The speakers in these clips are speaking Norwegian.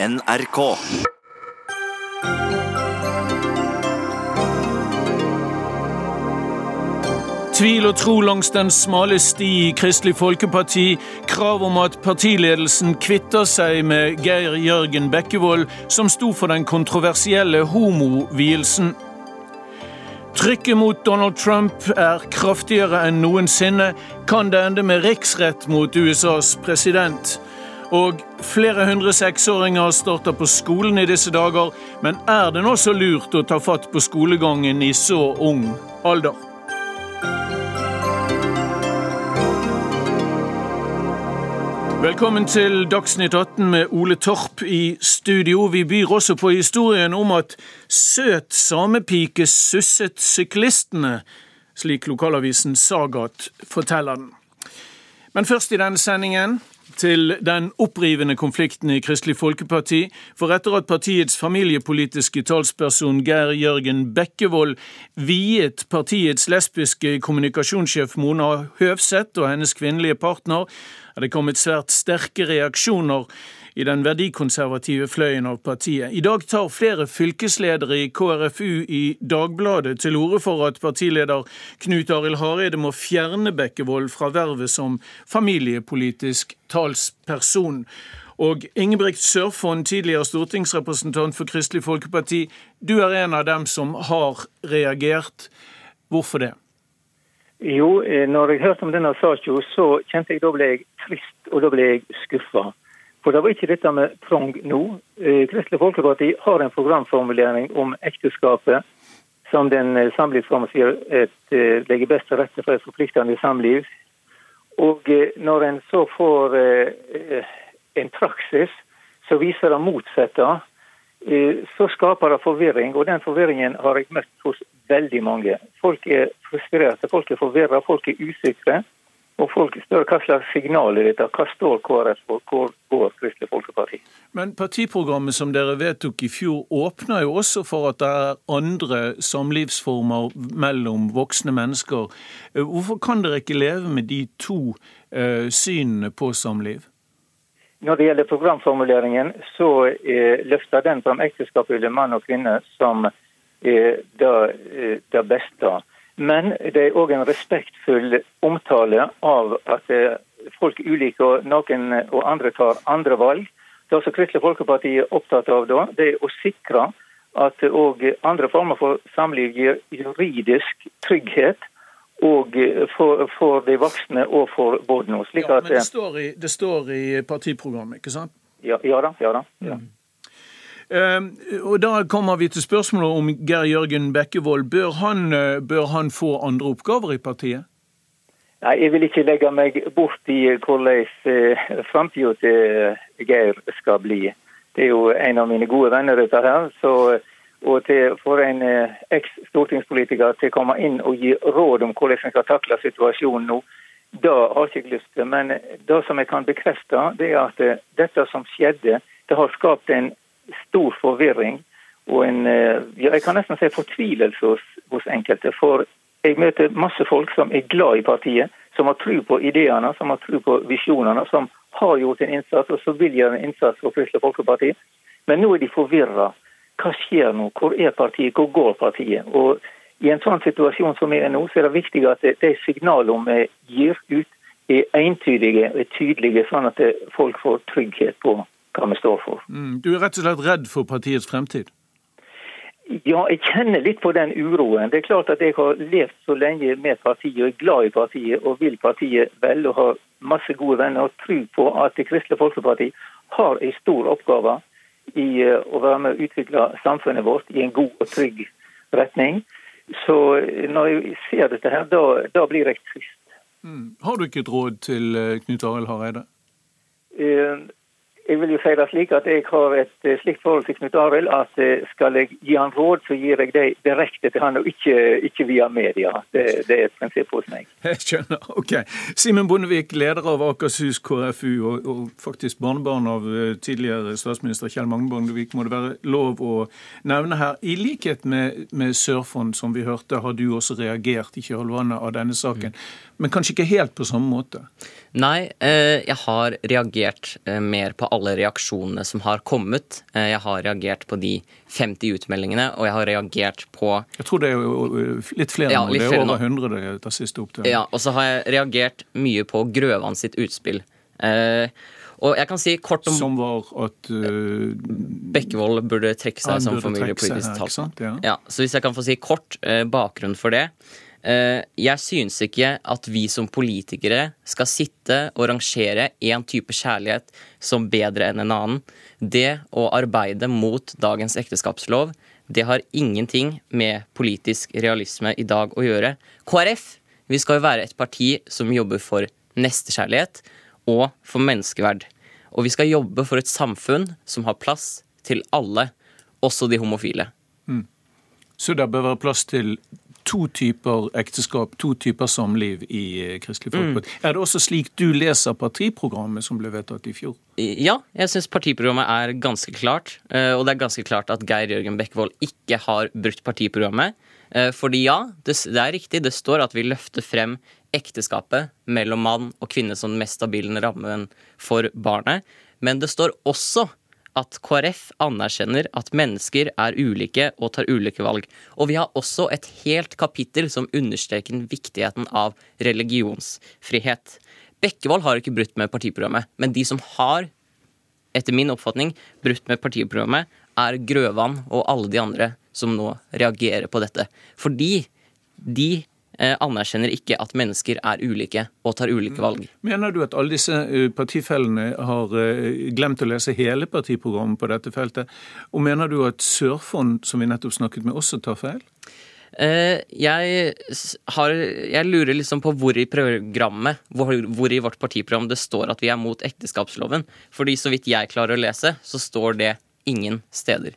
NRK. Tvil og tro langs den smale sti i Kristelig Folkeparti, krav om at partiledelsen kvitter seg med Geir Jørgen Bekkevold, som sto for den kontroversielle homovielsen. Trykket mot Donald Trump er kraftigere enn noensinne. Kan det ende med riksrett mot USAs president? Og flere hundre seksåringer starter på skolen i disse dager, men er det nå så lurt å ta fatt på skolegangen i så ung alder? Velkommen til Dagsnytt 18 med Ole Torp i studio. Vi byr også på historien om at søt samepike susset syklistene, slik lokalavisen Sagat forteller den. Men først i denne sendingen til den opprivende konflikten i Kristelig Folkeparti. For etter at partiets familiepolitiske talsperson Geir Jørgen Bekkevold viet partiets lesbiske kommunikasjonssjef Mona Høvseth og hennes kvinnelige partner, er det kommet svært sterke reaksjoner i den verdikonservative fløyen av partiet. I dag tar flere fylkesledere i KrFU i Dagbladet til orde for at partileder Knut Arild Hareide må fjerne Bekkevold fra vervet som familiepolitisk talsperson. Og Ingebrigt Sørfond, tidligere stortingsrepresentant for Kristelig Folkeparti, du er en av dem som har reagert. Hvorfor det? Jo, eh, når jeg hørte om denne saken, så kjente jeg da ble jeg trist, og da ble jeg skuffa. For det var ikke dette med tvang nå. Eh, Kristelig Folkeparti har en programformulering om ekteskapet som den eh, samlivsformen sier legger best til rette for et forpliktende samliv. Og når en så får en praksis som viser det motsatte, så skaper det forvirring. Og den forvirringen har jeg møtt hos veldig mange. Folk er frustrerte, folk er forvirra, folk er usikre. Og folk spør hva slags signal er dette, hva står KrF for, hvor går Kristelig Folkeparti? Men partiprogrammet som dere vedtok i fjor åpner jo også for at det er andre samlivsformer mellom voksne mennesker. Hvorfor kan dere ikke leve med de to uh, synene på samliv? Når det gjelder programformuleringen, så uh, løfter den fram ekteskapet mellom mann og kvinne som er det, eh, det beste. Men det er òg en respektfull omtale av at eh, folk er ulike, og noen og andre tar andre valg. Det som Kristelig Folkeparti er opptatt av da, det er å sikre at òg andre former for samliv gir juridisk trygghet. Og for, for de voksne og for barna. Ja, men det står, i, det står, i, partiprogrammet, ikke sant? Ja, ja da. Ja da. Ja. Mm. Ehm, og Da kommer vi til spørsmålet om Geir Jørgen Bekkevold. Bør han, eh, bør han få andre oppgaver i partiet? Nei, Jeg vil ikke legge meg bort i hvordan eh, framtida til Geir skal bli. Det er jo en av mine gode venner, dette her. Så, og til, for en eh, eks-stortingspolitiker til å komme inn og gi råd om hvordan en skal takle situasjonen nå, da har jeg ikke lyst til. Men det som jeg kan bekrefte, det er at dette som skjedde, det har skapt en stor forvirring og en eh, ja, jeg kan nesten si fortvilelse hos, hos, enkelte. For jeg møter masse folk som er glad i partiet, som har tro på ideene, som har tro på visjonene, som har gjort en innsats og som vil gjøre en innsats for Kristelig Folkeparti. Men nå er de forvirra. Hva skjer nå? Hvor er partiet? Hvor går partiet? Og I en sånn situasjon som er nå, så er det viktig at de signalene vi gir ut, er entydige og tydelige, sånn at folk får trygghet på hva vi står for. Mm, du er rett og slett redd for partiets fremtid? Ja, jeg kjenner litt på den uroen. Det er klart at jeg har levd så lenge med partiet og er glad i partiet og vil partiet vel og har masse gode venner og tro på at Kristelig Folkeparti har en stor oppgave i eh, å være med å utvikle samfunnet vårt i en god og trygg retning. Så eh, når jeg ser dette her, da, da blir jeg trist. Mm. Har du ikke et råd til eh, Knut Arild Hareide? Jeg vil jo si det slik at jeg har et eh, slikt forhold til Knut Arild at eh, skal jeg gi han råd, så gir jeg det direkte til han, og ikke, ikke via media. Det, det, er et prinsipp hos meg. Jeg skjønner. Ok. Simen Bondevik, leder av Akershus KrFU, og, og, faktisk barnebarn av eh, tidligere statsminister Kjell Magne Bondevik, må det være lov å nevne her. I likhet med, med Sørfond, som vi hørte, har du også reagert i kjølvannet av denne saken. Men kanskje ikke helt på samme måte? Nei, eh, jeg har reagert eh, mer på alle reaksjonene som har kommet. Eh, jeg har reagert på de 50 utmeldingene, og jeg har reagert på Jeg tror det er jo litt flere Ja, nå. Det er over nå. 100 det etter siste opptelling. Ja, og så har jeg reagert mye på Grøvan sitt utspill. Og jeg kan si kort om Som var at uh, Bekkevold burde trekke seg som familiepolitisk talsmann. Ja. Ja, så hvis jeg kan få si kort bakgrunn for det. Eh, jeg synes ikke at vi som politikere skal sitte og rangere én type kjærlighet som bedre enn en annen. Det å arbeide mot dagens ekteskapslov, det har ingenting med politisk realisme i dag å gjøre. KrF vi skal jo være et parti som jobber for nestekjærlighet og for menneskeverd. Og vi skal jobbe for et samfunn som har plass til alle, også de homofile. Så det bør være plass til to typer ekteskap, to typer samliv i eh, Kristelig Folkeparti. Er det også slik du leser partiprogrammet som ble vedtatt i fjor? Ja, jeg syns partiprogrammet er ganske klart. eh, Og det er ganske klart at Geir Jørgen Bekkevold ikke har brutt partiprogrammet. Eh, Fordi ja, det, det er riktig, det står at vi løfter frem ekteskapet mellom mann og kvinne som den mest stabile rammen for barnet. Men det står også at KrF anerkjenner at mennesker er ulike og tar ulike valg. Og vi har også et helt kapittel som understreker viktigheten av religionsfrihet. Bekkevold har ikke brutt med partiprogrammet, men de som har, etter min oppfatning, brutt med partiprogrammet, er Grøvan og alle de andre som nå reagerer på dette. Fordi de anerkjenner ikke at mennesker er ulike og tar ulike valg. Mener du at alle disse eh, partifellene har eh, glemt å lese hele partiprogrammet på dette feltet? Og mener du at Sørfond, som vi nettopp snakket med, også tar feil? Eh, jeg, har, jeg lurer liksom på hvor i programmet, hvor, hvor i vårt partiprogram det står at vi er mot ekteskapsloven. Fordi så vidt jeg klarer å lese, så står det ingen steder.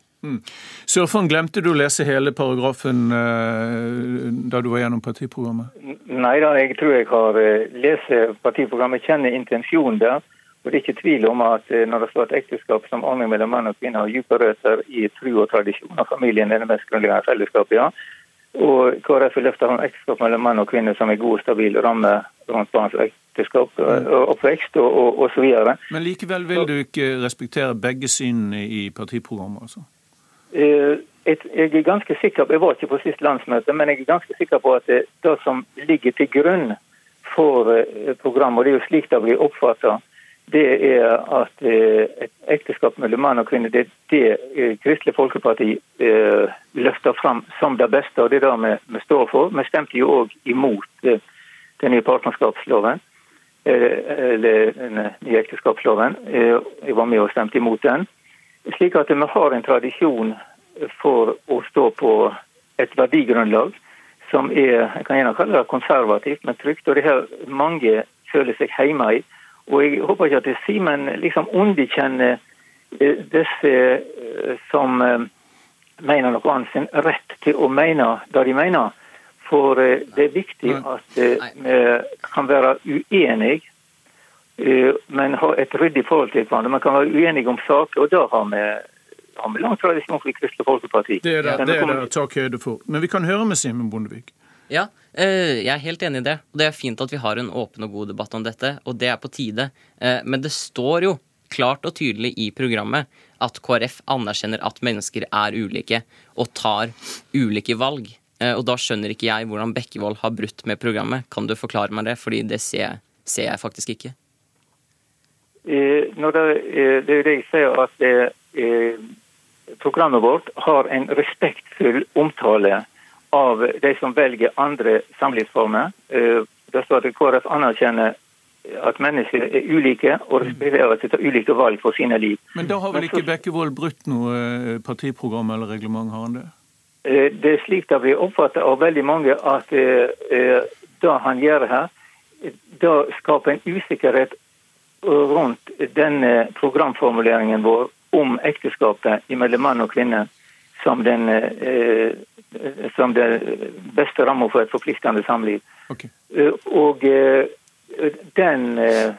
Sørfond, glemte du å lese hele paragrafen eh, da du var gjennom partiprogrammet? Nei da, jeg tror jeg har eh, lest partiprogrammet, kjenner intensjonen der. Og det er ikke tvil om at eh, når det står at ekteskap som ordning mellom mann og kvinne har dype røtter i tru og tradisjon, og familien er det mest grunnleggende fellesskapet, ja. Og KrF vil løfte fram ekteskap mellom mann og kvinne som en god og stabil ramme rundt barns ekteskap og og oppvekst og, osv. Men likevel vil du ikke respektere begge synene i partiprogrammet, altså? Eh, jeg er ganske sikker på, jeg var ikke på sist landsmøte, men jeg er ganske sikker på at det, det som ligger til grunn for eh, programmet, og det er jo slik det blir oppfatta, det er at eh, et ekteskap mellom mann og kvinne, det er det eh, Kristelig Folkeparti eh, løfter fram som det beste, og det er det vi, står for. Vi stemte jo òg imot eh, den nye partnerskapsloven, eh, eller den nye ekteskapsloven. Eh, jeg var med og stemte imot den. Slik at vi har en tradisjon for å stå på et verdigrunnlag som er jeg kan gjerne kalle det konservativt, men trygt. Og det her mange føler seg hjemme i. Og jeg håper ikke at Simen liksom underkjenner eh, disse eh, som eh, mener noe annet sin rett til å mene det de mener. For det er viktig at vi kan være uenige men ha et ryddig forhold til hverandre. Man kan være uenige om saker, og da har vi, har vi lang tradisjon for Kristelig Folkeparti. Det er det, å det er det tak høyde for. Men vi kan høre med Simen Bondevik. Ja, eh, jeg er helt enig i det. Og det er fint at vi har en åpen og god debatt om dette, og det er på tide. Eh, Men det står jo klart og tydelig i programmet at KrF anerkjenner at mennesker er ulike og tar ulike valg. Eh, Og da skjønner ikke jeg hvordan Bekkevold har brutt med programmet. Kan du forklare meg det? Fordi det ser jeg, ser jeg faktisk ikke. Eh, når det, eh, det jo det jeg sier, at eh, programmet vårt har en respektfull omtale av de som velger andre samlivsformer. Eh, Det står at KrF anerkjenner at mennesker er ulike og at de tar ulike valg for sine liv. Men da har vel ikke Bekkevold brutt noe eh, partiprogram eller reglement, har han det? Eh, Det er slik det blir oppfattet av veldig mange at eh, eh, det han gjør her, da skaper en usikkerhet rundt denne programformuleringen vår om ekteskapet mellom mann og kvinne som den, eh, som den beste ramma for et forpliktende samliv. Ok. Eh, Og eh, den eh,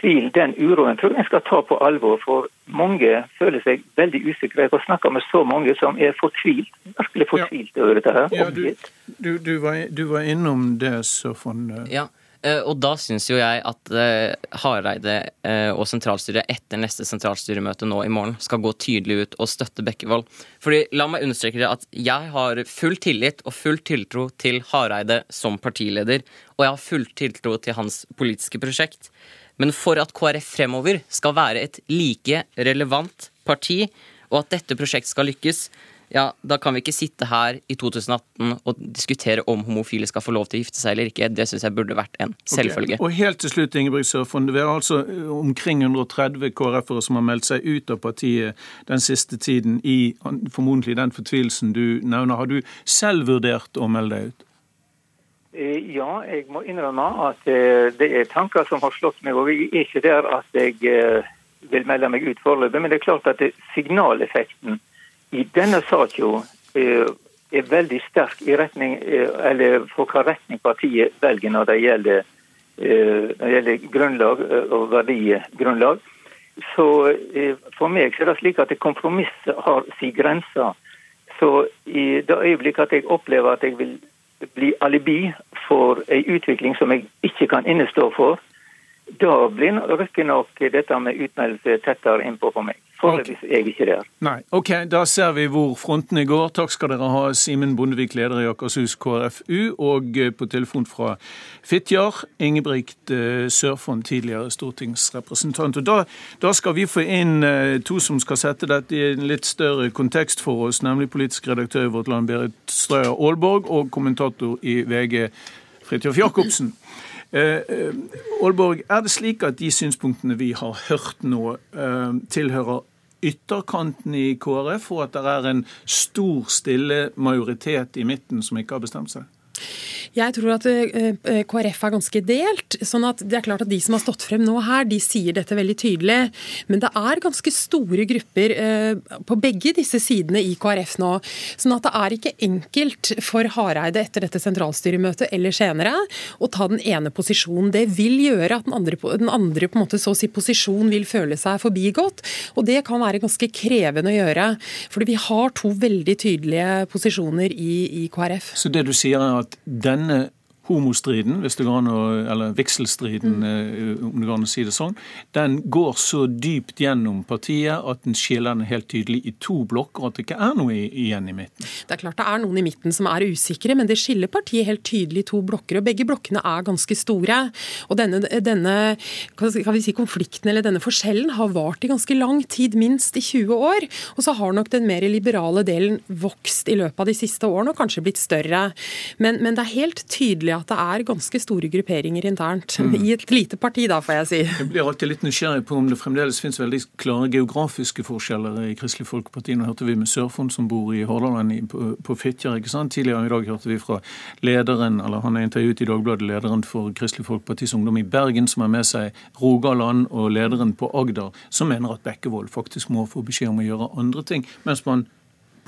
tvil, den uroen, tror jeg en skal ta på alvor. For mange føler seg veldig usikre. Jeg har snakka med så mange som er fortvilt, virkelig fortvilt over dette her. Ja, du, du, du, var, du var innom det, eh. Ja, Eh, og da syns jo jeg at eh, Hareide eh, og sentralstyret etter neste sentralstyremøte nå i morgen skal gå tydelig ut og støtte Bekkevold. Fordi la meg understreke det at jeg har full tillit og full tiltro til Hareide som partileder, og jeg har full tiltro til hans politiske prosjekt. Men for at KrF fremover skal være et like relevant parti, og at dette prosjektet skal lykkes, ja, da kan vi ikke sitte her i 2018 og diskutere om homofile skal få lov til å gifte seg eller ikke. Det syns jeg burde vært en selvfølge. Okay. Og helt til slutt, Ingebrigt Sørfond. Det er altså eh, omkring 130 KrF-ere som har meldt seg ut av partiet den siste tiden i formodentlig den fortvilelsen du nevner. Har du selv vurdert å melde deg ut? Eh, ja, jeg må innrømme at eh, det er tanker som har slått meg. Og jeg er ikke der at jeg vil melde meg ut foreløpig, men det er klart at signaleffekten i denne saka eh, er veldig sterk i retning, eh, eller for hva retning partiet velger når det gjelder, eh, når det gjelder grunnlag og verdigrunnlag. Så For meg er det slik at kompromisset har sin grense. Så i det øyeblikket at jeg opplever at jeg vil bli alibi for ei utvikling som jeg ikke kan innestå for, da blir riktignok dette med utmeldelse tettere innpå for meg. Foreløpig okay. er jeg ikke der. Nei, ok, Da ser vi hvor frontene går. Takk skal dere ha, Simen Bondevik, leder i Akershus KrFU, og eh, på telefon fra Fitjar, Ingebrigt eh, Sørfond, tidligere stortingsrepresentant. Og da, da, skal vi få inn eh, to som skal sette dette i en litt større kontekst for oss, nemlig politisk redaktør i Vårt Land, Berit Strøyer Aalborg, og kommentator i VG, Fridtjof Jacobsen. Aalborg, er det slik at de synspunktene vi har hørt nå, tilhører ytterkanten i KrF, og at det er en stor, stille majoritet i midten som ikke har bestemt seg? Jeg tror at eh, eh, KrF er ganske delt. sånn at det er klart at De som har stått frem nå her, de sier dette veldig tydelig. Men det er ganske store grupper eh, på begge disse sidene i KrF nå. sånn at det er ikke enkelt for Hareide etter dette sentralstyremøtet eller senere å ta den ene posisjonen. Det vil gjøre at den andre, den andre på en måte så å si posisjon vil føle seg forbigått. Og det kan være ganske krevende å gjøre. Fordi vi har to veldig tydelige posisjoner i, i KrF. Så det du sier er at denne homostriden, hvis det går an å, eller vigselstriden, mm. om det går an å si det sånn, den går så dypt gjennom partiet at den skiller den helt tydelig i to blokker, og at det ikke er noe igjen i midten. Det er klart det er noen i midten som er usikre, men det skiller partiet helt tydelig i to blokker. og Begge blokkene er ganske store. Og denne, denne kan vi si, konflikten eller denne forskjellen har vart i ganske lang tid, minst i 20 år. Og så har nok den mer liberale delen vokst i løpet av de siste årene, og kanskje blitt større. Men, men det er helt tydelig at det er ganske store grupperinger internt. Mm. I et lite parti, da, får jeg si. Jeg blir alltid litt nysgjerrig på om det fremdeles finnes veldig klare geografiske forskjeller i Kristelig Folkeparti. Nå hørte vi med Sørfond, som bor i Hordaland, på, Fitjar. ikke sant? Tidligere i dag hørte vi fra lederen, eller han er intervjuet i Dagbladet, lederen for Kristelig Folkepartis Ungdom i Bergen, som har med seg Rogaland, og lederen på Agder, som mener at Bekkevold faktisk må få beskjed om å gjøre andre ting, mens man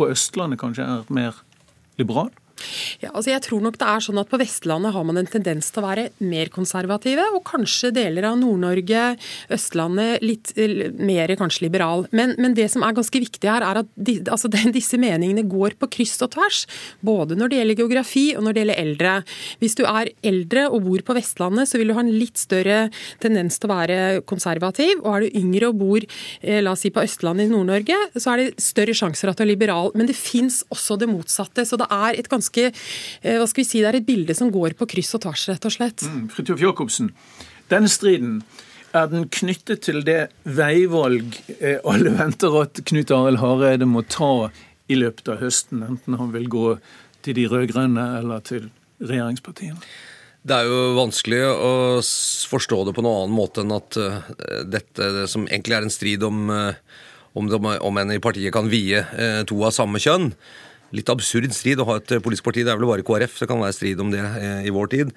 på Østlandet kanskje er mer liberal? Ja, altså jeg tror nok det er sånn at På Vestlandet har man en tendens til å være mer konservative, og kanskje deler av Nord-Norge, Østlandet litt mer kanskje liberal. Men, men, det som er ganske viktig her, er at de, altså, disse meningene går på kryss og tvers. Både når det gjelder geografi og når det gjelder eldre. Hvis du er eldre og bor på Vestlandet, så vil du ha en litt større tendens til å være konservativ. Og er du yngre og bor eh, la oss si på Østlandet i Nord-Norge, så er det større sjanser at du er liberal. Men det fins også det motsatte. Så det er et ganske ganske eh, hva skal vi si, Det er et bilde som går på kryss og tvers, rett og slett. Mm, Fridtjof Jacobsen, denne striden er den knyttet til det veivalg eh, alle venter at Knut Arild Hareide må ta i løpet av høsten, enten han vil gå til de rød-grønne eller til regjeringspartiene? Det er jo vanskelig å forstå det på noen annen måte enn at uh, dette som egentlig er en strid om, om, om en i partiet kan vie to av samme kjønn litt absurd strid å ha et politisk parti. Det er vel bare KrF det kan være strid om det eh, i vår tid.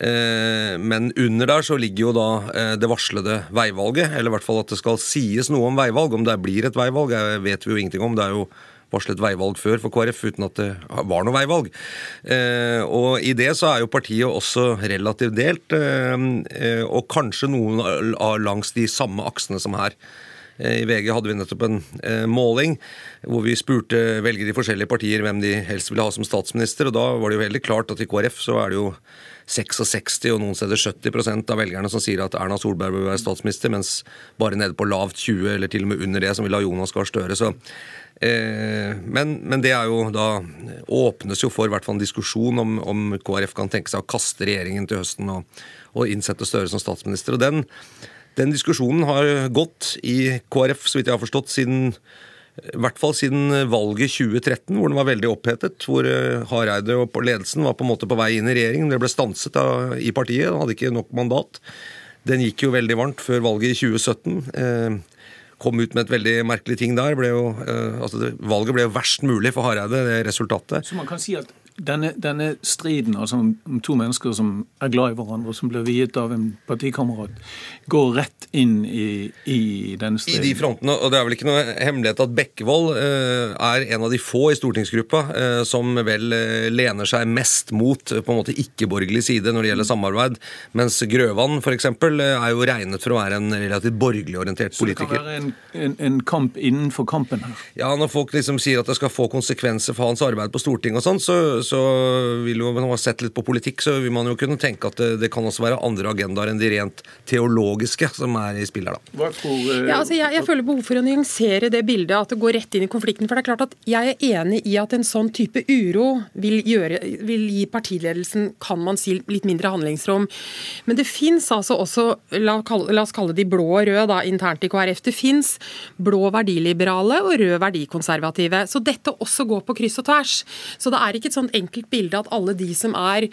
Eh, men under der så ligger jo da eh, det varslede veivalget, eller i hvert fall at det skal sies noe om veivalg. Om det blir et veivalg, vet vi jo ingenting om. Det er jo varslet veivalg før for KrF uten at det var noe veivalg. Og i det så er jo partiet også relativt delt, og kanskje noen langs de samme aksene som her. I VG hadde vi nettopp en måling hvor vi spurte velgere i forskjellige partier hvem de helst ville ha som statsminister, og da var det jo veldig klart at i KrF så er det jo 66 og noen steder 70% av velgerne som sier at Erna Solberg bør være statsminister, mens bare nede på lavt 20 eller til og med under det som vil ha Jonas Gahr Støre. Eh, men, men, det er jo da åpnes jo for hvert fall en diskusjon om, om, KrF kan tenke seg å kaste regjeringen til høsten og, og innsette Støre som statsminister. Og den, den, diskusjonen har gått i KrF, så vidt jeg har forstått, siden i hvert fall siden valget 2013, hvor den var veldig opphetet. Hvor eh, Hareide og ledelsen var på en måte på vei inn i regjeringen. Det ble stanset av, i partiet, hadde ikke nok mandat. Den gikk jo veldig varmt før valget i 2017. Eh, kom ut med et veldig merkelig ting der. Jo, eh, altså valget ble jo verst mulig for Hareide, det resultatet. Så man kan si at denne, denne, striden altså om, to mennesker som er glad i hverandre, og som blir viet av en partikamerat, går rett inn i, i, denne striden? I de frontene. Og det er vel ikke noe hemmelighet at Bekkevold eh, er en av de få i stortingsgruppa eh, som vel eh, lener seg mest mot på en måte ikke-borgerlig side når det gjelder samarbeid, mens Grøvan f.eks. er jo regnet for å være en relativt borgerlig orientert politiker. Så det kan være en, en, en, kamp innenfor kampen her? Ja, når folk liksom sier at det skal få konsekvenser for hans arbeid på Stortinget og sånn, så så vil jo, man har sett litt på politikk, så vil man jo kunne tenke at det, det kan også være andre agendaer enn de rent teologiske som er i spill her, da. Ja, altså jeg, jeg, føler behov for å nyansere det bildet, at det går rett inn i konflikten. For det er klart at jeg er enig i at en sånn type uro vil, gjøre, vil gi partiledelsen, kan man si, litt mindre handlingsrom. Men det fins altså også, la, la, oss kalle de blå og røde da, internt i KrF, det fins blå verdiliberale og rød verdikonservative. Så dette også går på kryss og tvers. Så det er ikke et sånt enkelt bilde at alle de som er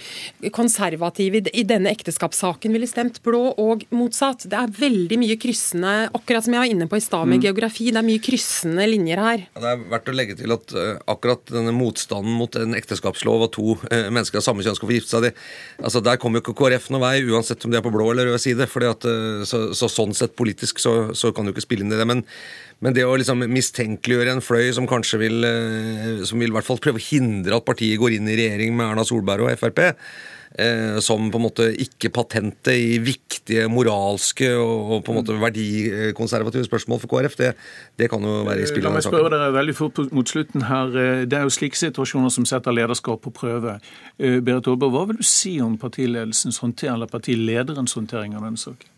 konservative i denne ekteskapssaken, ville stemt blå og motsatt. Det er veldig mye kryssende, akkurat som jeg var inne på i stad med mm. geografi, det er mye kryssende linjer her. Det er verdt å legge til at uh, akkurat denne motstanden mot en ekteskapslov og to uh, mennesker av samme kjønn skal få gifte seg, det, altså der kommer jo ikke KrF noen vei, uansett om de er på blå eller rød side. fordi at, uh, så, så, sånn sett politisk så, så kan du ikke spille inn i det. men men det å liksom mistenkeliggjøre en fløy som kanskje vil, som vil hvert fall prøve å hindre at partiet går inn i regjering med Erna Solberg og Frp, eh, som på en måte ikke patente i viktige moralske og, på en måte verdikonservative spørsmål for KrF, det, det kan jo være i spillet. La meg spørre dere veldig fort mot slutten her. Eh, det er jo slike situasjoner som setter lederskap på prøve. Eh, Berit Aalborg, hva vil du si om partiledelsens håndtering, eller partilederens håndtering av denne saken?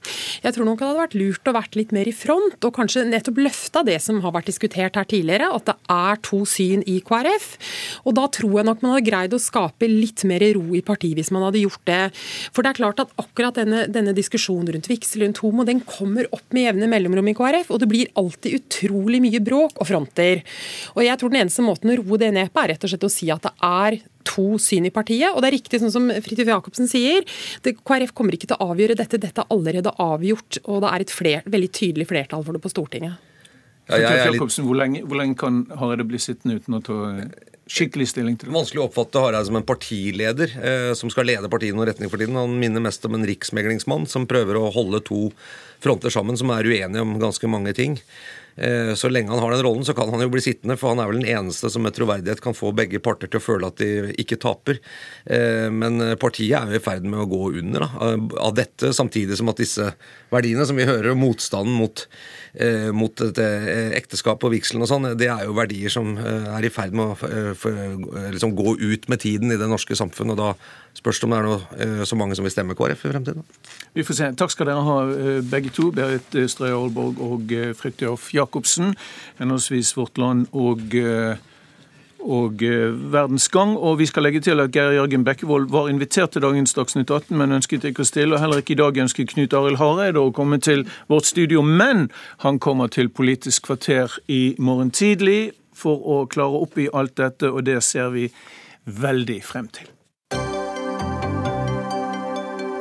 Jeg tror nok det hadde vært lurt å vært litt mer i front, og kanskje nettopp løfta det som har vært diskutert her tidligere, at det er to syn i KrF. Og da tror jeg nok man hadde greid å skape litt mer ro i partiet hvis man hadde gjort det. For det er klart at akkurat denne, denne diskusjonen rundt vigsel, rundt homo, den kommer opp med jevne mellomrom i KrF, og det blir alltid utrolig mye bråk og fronter. Og jeg tror den eneste måten å roe det ned på, er rett og slett å si at det er to syn i partiet. Og det er riktig sånn som Fridtjof Jacobsen sier, det, KrF kommer ikke til å avgjøre dette. Dette er allerede avgjort, og det er et fler, veldig tydelig flertall for det på Stortinget. Ja, jeg, jeg Jacobsen, hvor lenge, hvor lenge kan Hareide bli sittende uten å ta skikkelig stilling til det? Vanskelig å oppfatte Hareide som en partileder eh, som skal lede partiet i noen retning for tiden. Han minner mest om en riksmeglingsmann som prøver å holde to fronter sammen, som er uenige om ganske mange ting. Eh, så lenge han har den rollen, så kan han jo bli sittende, for han er vel den eneste som med troverdighet kan få begge parter til å føle at de ikke taper. Eh, men partiet er jo i ferd med å gå under da, av dette, samtidig som at disse verdiene som vi hører, motstanden mot, eh, mot ekteskap og vigselen og sånn, det er jo verdier som er i ferd med å liksom gå ut med tiden i det norske samfunn. og da spørs det om det er noe, så mange som vil stemme KrF i fremtiden. Vi får se. Takk skal dere ha, begge to. Berit Strøe Aalborg og Fridtjof Jacobsen. Henholdsvis Vårt Land og, eh, og eh, Verdens Gang. Og vi skal legge til at Geir Jørgen Bekkevold var invitert til dagens Dagsnytt 18, men ønsket ikke å stille. Og heller ikke i dag ønsker Knut Arild Hareide å komme til vårt studio. Men han kommer til Politisk kvarter i morgen tidlig for å klare opp i alt dette, og det ser vi veldig frem til.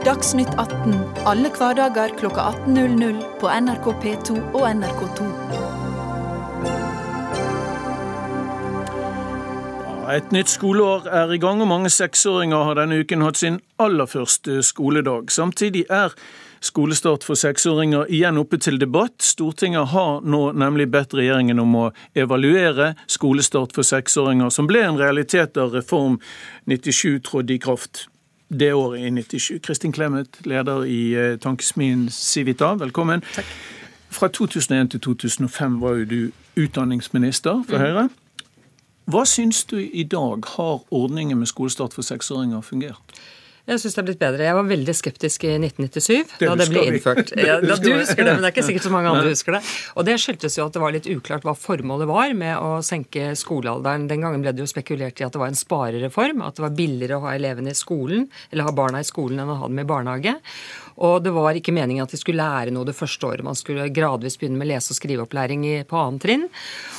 Dagsnytt 18 alle hverdager kl 18.00 på NRK P2 og NRK2. Et nytt skoleår er i gang, og mange seksåringer har denne uken hatt sin aller første skoledag. Samtidig er skolestart for seksåringer igjen oppe til debatt. Stortinget har nå nemlig bedt regjeringen om å evaluere skolestart for seksåringer, som ble en realitet da Reform 97 trådte i kraft det året i 97. Kristin Clemet, leder i eh, tankesmien Civita, velkommen. Takk. Fra 2001 til 2005 var jo du utdanningsminister for Høyre. Hva syns du i dag har ordningen med skolestart for seksåringer fungert? Jeg syns det er blitt bedre. Jeg var veldig skeptisk i 1997, Det da det ble innført. Ja, da du husker det, men det er ikke sikkert så mange andre husker det. Og det skyldtes jo at det var litt uklart hva formålet var med å senke skolealderen. Den gangen ble det jo spekulert i at det var en sparereform, at det var billigere å ha elevene i skolen, eller ha barna i skolen enn å ha dem i barnehage. Og det var ikke meningen at de skulle lære noe det første året. Man skulle gradvis begynne med lese- og skriveopplæring på annet trinn.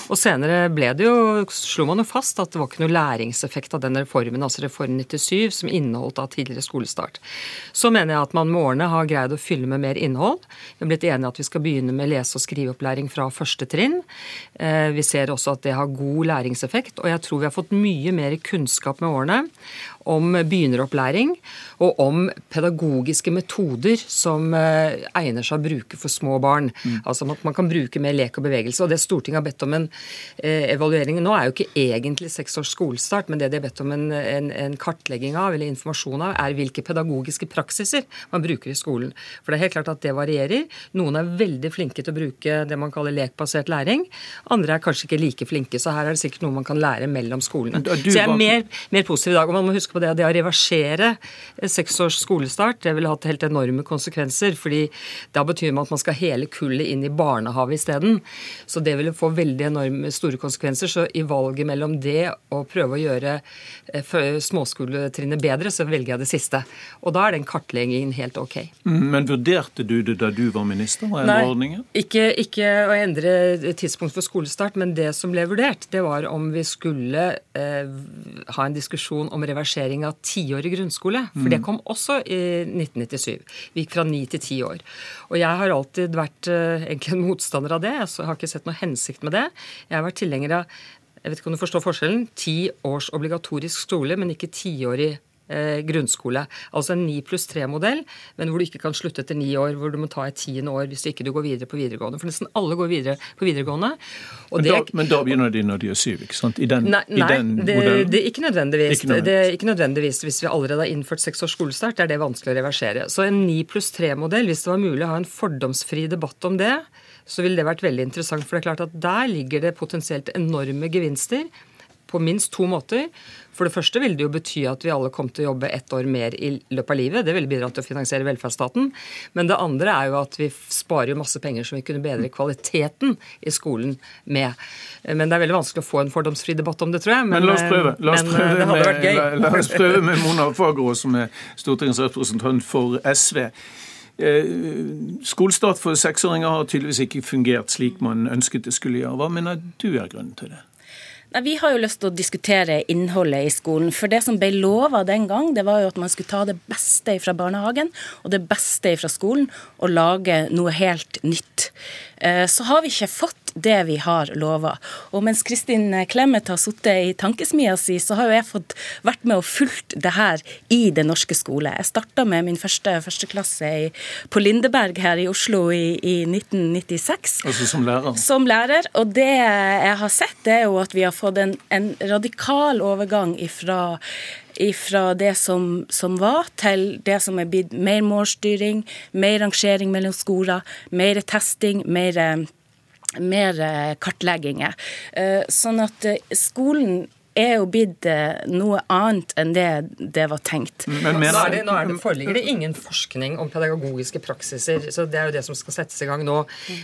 Og senere ble det jo, slo man jo fast at det var ikke noe læringseffekt av den reformen, altså Reform 97, som inneholdt da tidligere skolestart. Så mener jeg at man med årene har greid å fylle med mer innhold. Vi har blitt enige at vi skal begynne med lese- og skriveopplæring fra første trinn. Eh, Vi ser også at det har god læringseffekt, og jeg tror vi har fått mye mer kunnskap med årene om begynneropplæring og om pedagogiske metoder som eh, egner seg å bruke for små barn. Altså at man kan bruke mer lek og bevegelse. Og det Stortinget har bedt om en eh, evaluering nå, er jo ikke egentlig seks års skolestart, men det de har bedt om en, en, en kartlegging av, eller informasjon av, er hvilke pedagogiske praksiser man bruker i skolen. For det er helt klart at det varierer. Noen er veldig flinke til å bruke det man kaller lekbasert læring. Andre er kanskje ikke like flinke, så her er det sikkert noe man kan lære mellom skolene. Du Så jeg er mer, mer positiv i dag. Og man må huske på det at det å reversere seks års skolestart, det ville hatt helt enorme konsekvenser. fordi da betyr det at man skal hele kullet inn i barnehage isteden. Så det ville få veldig enorme store konsekvenser. Så i valget mellom det og prøve å gjøre eh, småskoletrinnet bedre, så velger jeg det siste. Og da er den kartleggingen helt ok. Mm, Men vurderte du det da du var minister, Var Nei, ordningen? Ikke, ikke å endre tidspunkt for skolestart, men det som ble vurdert, det var om vi skulle eh, ha en diskusjon om reversering av tiårig grunnskole. For det kom også i 1997. Vi gikk fra ni til ti år. Og jeg har alltid vært eh, egentlig en motstander av det. Jeg har ikke sett noe hensikt med det. Jeg har vært tilhenger av jeg vet ikke om du forstår forskjellen, ti års obligatorisk skole, men ikke tiårig grunnskole. Altså en 9 pluss 3-modell, men hvor du ikke kan slutte etter ni år, hvor du må ta et tiende år hvis ikke du går videre på videregående. For nesten alle går videre på videregående. Og Men da, det, men da begynner de når de er syv, ikke sant? I den, Nei, i den det, det er ikke nødvendigvis. Ikke nødvendigvis. Det er ikke nødvendigvis hvis vi allerede har innført seks års skolestart. Er det vanskelig å reversere. Så en 9 pluss 3-modell, hvis det var mulig å ha en fordomsfri debatt om det, så ville det vært veldig interessant. For det er klart at der ligger det potensielt enorme gevinster på minst to måter. For det første vil det jo bety at vi alle kom til å jobbe ett år mer i løpet av livet. Det ville bidratt til å finansiere velferdsstaten. Men det andre er jo at vi sparer jo masse penger som vi kunne bedre kvaliteten i skolen med. Men det er veldig vanskelig å få en fordomsfri debatt om det, tror jeg. Men la oss prøve. La oss men, eh, prøve, med, la, la oss prøve med Mona Fagerås, som er stortingsrepresentant for SV. Eh, Skolestart for seksåringer har tydeligvis ikke fungert slik man ønsket det skulle gjøre. Hva mener du er grunnen til det? Vi har jo lyst til å diskutere innholdet i skolen. For det som ble lova den gang, det var jo at man skulle ta det beste fra barnehagen og det beste fra skolen og lage noe helt nytt. Eh, Så har vi ikke fått det vi har lova. Og mens Kristin Clemet har sittet i tankesmia si, så har jo jeg fått vært med og fulgt det her i det norske skole. Jeg starta med min første førsteklasse på Lindeberg her i Oslo i, i 1996 Altså som lærer? som lærer. Og det jeg har sett, det er jo at vi har fått en, en radikal overgang ifra fra det som, som var, til det som er blitt mer målstyring, mer rangering mellom skoler, mer testing, mer, eh, mer eh, kartlegginger. Eh, Sånn at skolen er jo blitt eh, noe annet enn det det var tenkt. Men Nå, er det, nå er det, foreligger det ingen forskning om pedagogiske praksiser, så det er jo det som skal settes i gang nå.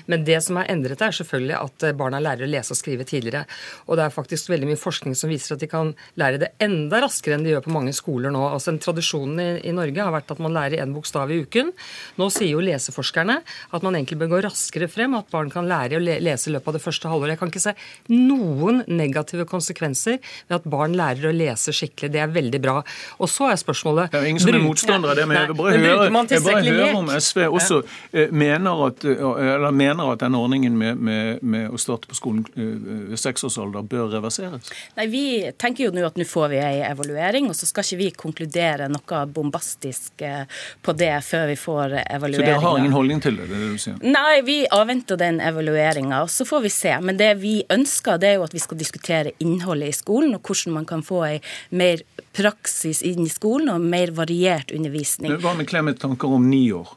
Men det som er endret, er selvfølgelig at eh, barna lærer å lese og skrive tidligere. Og det er faktisk veldig mye forskning som viser at de kan lære det enda raskere enn de gjør på mange skoler nå. Altså en Tradisjonen i, i Norge har vært at man lærer én bokstav i uken. Nå sier jo leseforskerne at man egentlig bør gå raskere frem, at barn kan lære å lese i løpet av det første halvåret. Jeg kan ikke se noen negative konsekvenser ved at barn lærer å lese skikkelig. Det er veldig bra. Og så er spørsmålet det er ingen som er motstander av det, men jeg vil bare høre, jeg bare tilstrekkelig om SV også eh, mener, at, eh, eller mener at denne ordningen med, med, med å starte på skolen eh, ved seksårsalder bør reverseres. Nei, Vi tenker jo nå at nå får vi ei evaluering, og så skal ikke vi konkludere noe bombastisk på det før vi får Så evalueringa. dere har ingen holdning til det? det er det du sier? Nei, vi avventer den evalueringa, og så får vi se. Men det vi ønsker, det er jo at vi skal diskutere innholdet i skolen, og hvordan man kan få ei mer praksis inn i skolen og mer variert undervisning. Hva med Clemet tanker om ni år?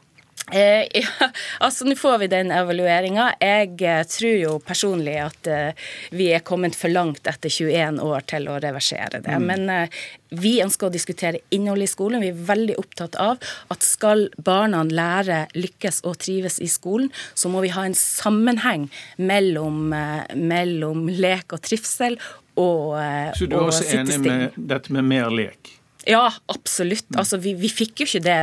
Eh, ja, altså Nå får vi den evalueringa. Jeg eh, tror jo personlig at eh, vi er kommet for langt etter 21 år til å reversere det. Mm. Men eh, vi ønsker å diskutere innholdet i skolen. Vi er veldig opptatt av at skal barna lære, lykkes og trives i skolen, så må vi ha en sammenheng mellom, eh, mellom lek og trivsel og, eh, Så du er også enig med dette med mer lek? Ja, absolutt. Altså, vi, vi, fikk jo ikke det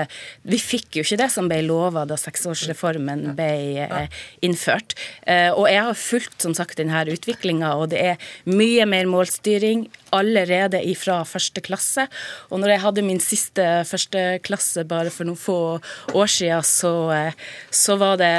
Vi fikk jo ikke det som ble lova da seksårsreformen ble eh, innført. Eh, og jeg har fulgt som sagt denne utviklinga, og det er mye mer målstyring allerede fra første klasse. Og når jeg hadde min siste første klasse bare for noen få år siden, så, så var det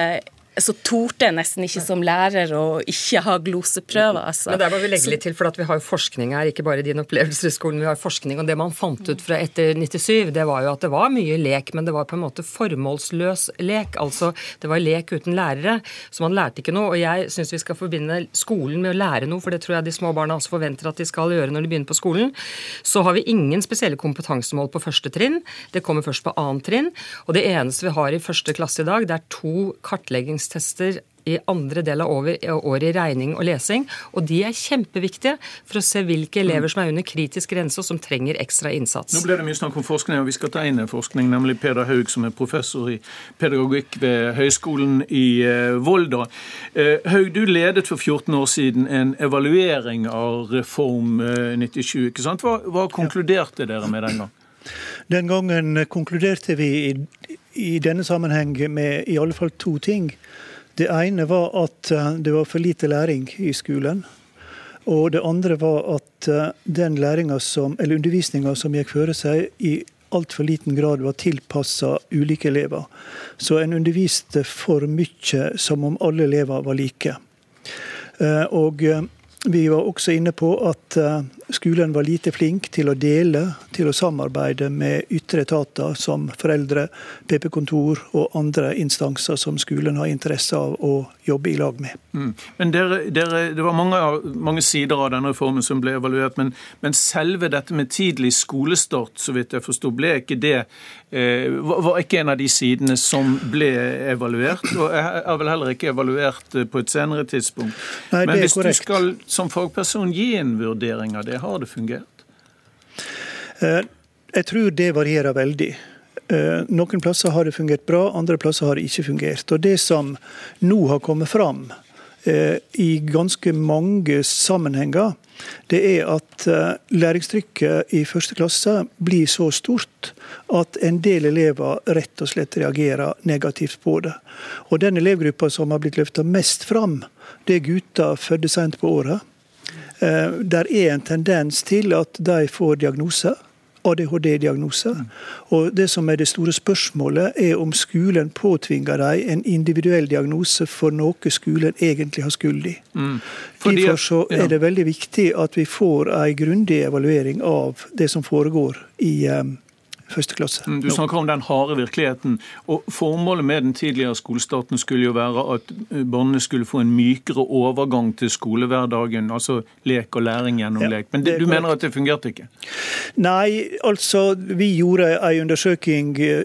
så torde jeg nesten ikke som lærer å ikke ha gloseprøver. Altså. Men der må vi legge litt til, for vi har jo forskning her, ikke bare din opplevelse i skolen. Vi har forskning, og det man fant ut fra etter 97, det var jo at det var mye lek, men det var på en måte formålsløs lek. Altså det var lek uten lærere, så man lærte ikke noe. Og jeg syns vi skal forbinde skolen med å lære noe, for det tror jeg de små barna også forventer at de skal gjøre når de begynner på skolen. Så har vi ingen spesielle kompetansemål på første trinn. Det kommer først på annet trinn. Og det eneste vi har i første klasse i dag, det er to kartleggings læringstester i andre del av året i regning og lesing. Og de er kjempeviktige for å se hvilke elever som er under kritisk grense og som trenger ekstra innsats. Nå ble det mye snakk om forskning, og vi skal ta inn forskning, nemlig Peder Haug, som er professor i pedagogikk ved Høgskolen i eh, Volda. Eh, Haug, du ledet for 14 år siden en evaluering av Reform 97. Eh, ikke sant? Hva, hva konkluderte dere med den gang? Den gangen konkluderte vi i, denne sammenheng med i alle fall to ting. Det ene var at eh, det var for lite læring i skolen. Og det andre var at eh, den som, eller undervisninga som gikk føre seg, i altfor liten grad var tilpassa ulike elever. Så en underviste for mye som om alle elever var like. Eh, og vi var også inne på at skolen var lite flink til å dele, til å samarbeide med ytre etater som foreldre, PP-kontor og andre instanser som skolen har interesse av å jobbe i lag med. Mm. Men dere, dere, Det var mange, mange, sider av denne reformen som ble evaluert, men, men, selve dette med tidlig skolestart, så vidt jeg forsto, ble ikke det eh, var ikke en av de sidene som ble evaluert, og er vel heller ikke evaluert eh, på et senere tidspunkt. Nei, men hvis korrekt. du skal som fagperson gi en vurdering av det? Har det fungert? Eh, jeg tror det varierer veldig. Eh, noen plasser har det fungert bra, andre plasser har det ikke fungert. Og Det som nå har kommet fram eh, i ganske mange sammenhenger, det er at læringstrykket i første klasse blir så stort at en del elever rett og slett reagerer negativt på det. Og Den elevgruppa som har blitt løfta mest fram, det er gutter født sent på året. Eh, der er en tendens til at de får diagnoser. ADHD-diagnose. Mm. Og Det som er det store spørsmålet, er om skolen påtvinger dem en individuell diagnose for noe skolen egentlig har skyld i. Mm. Fordi, Derfor så er det veldig viktig at vi får en grundig evaluering av det som foregår i, um, første klasse. Mm, du snakker om den harde virkeligheten. og Formålet med den tidligere skolestarten skulle jo være at eh, barna skulle få en mykere overgang til skolehverdagen, altså lek og læring gjennom ja, lek. Men du mener at det fungerte ikke? Nei, altså vi gjorde en undersøking eh,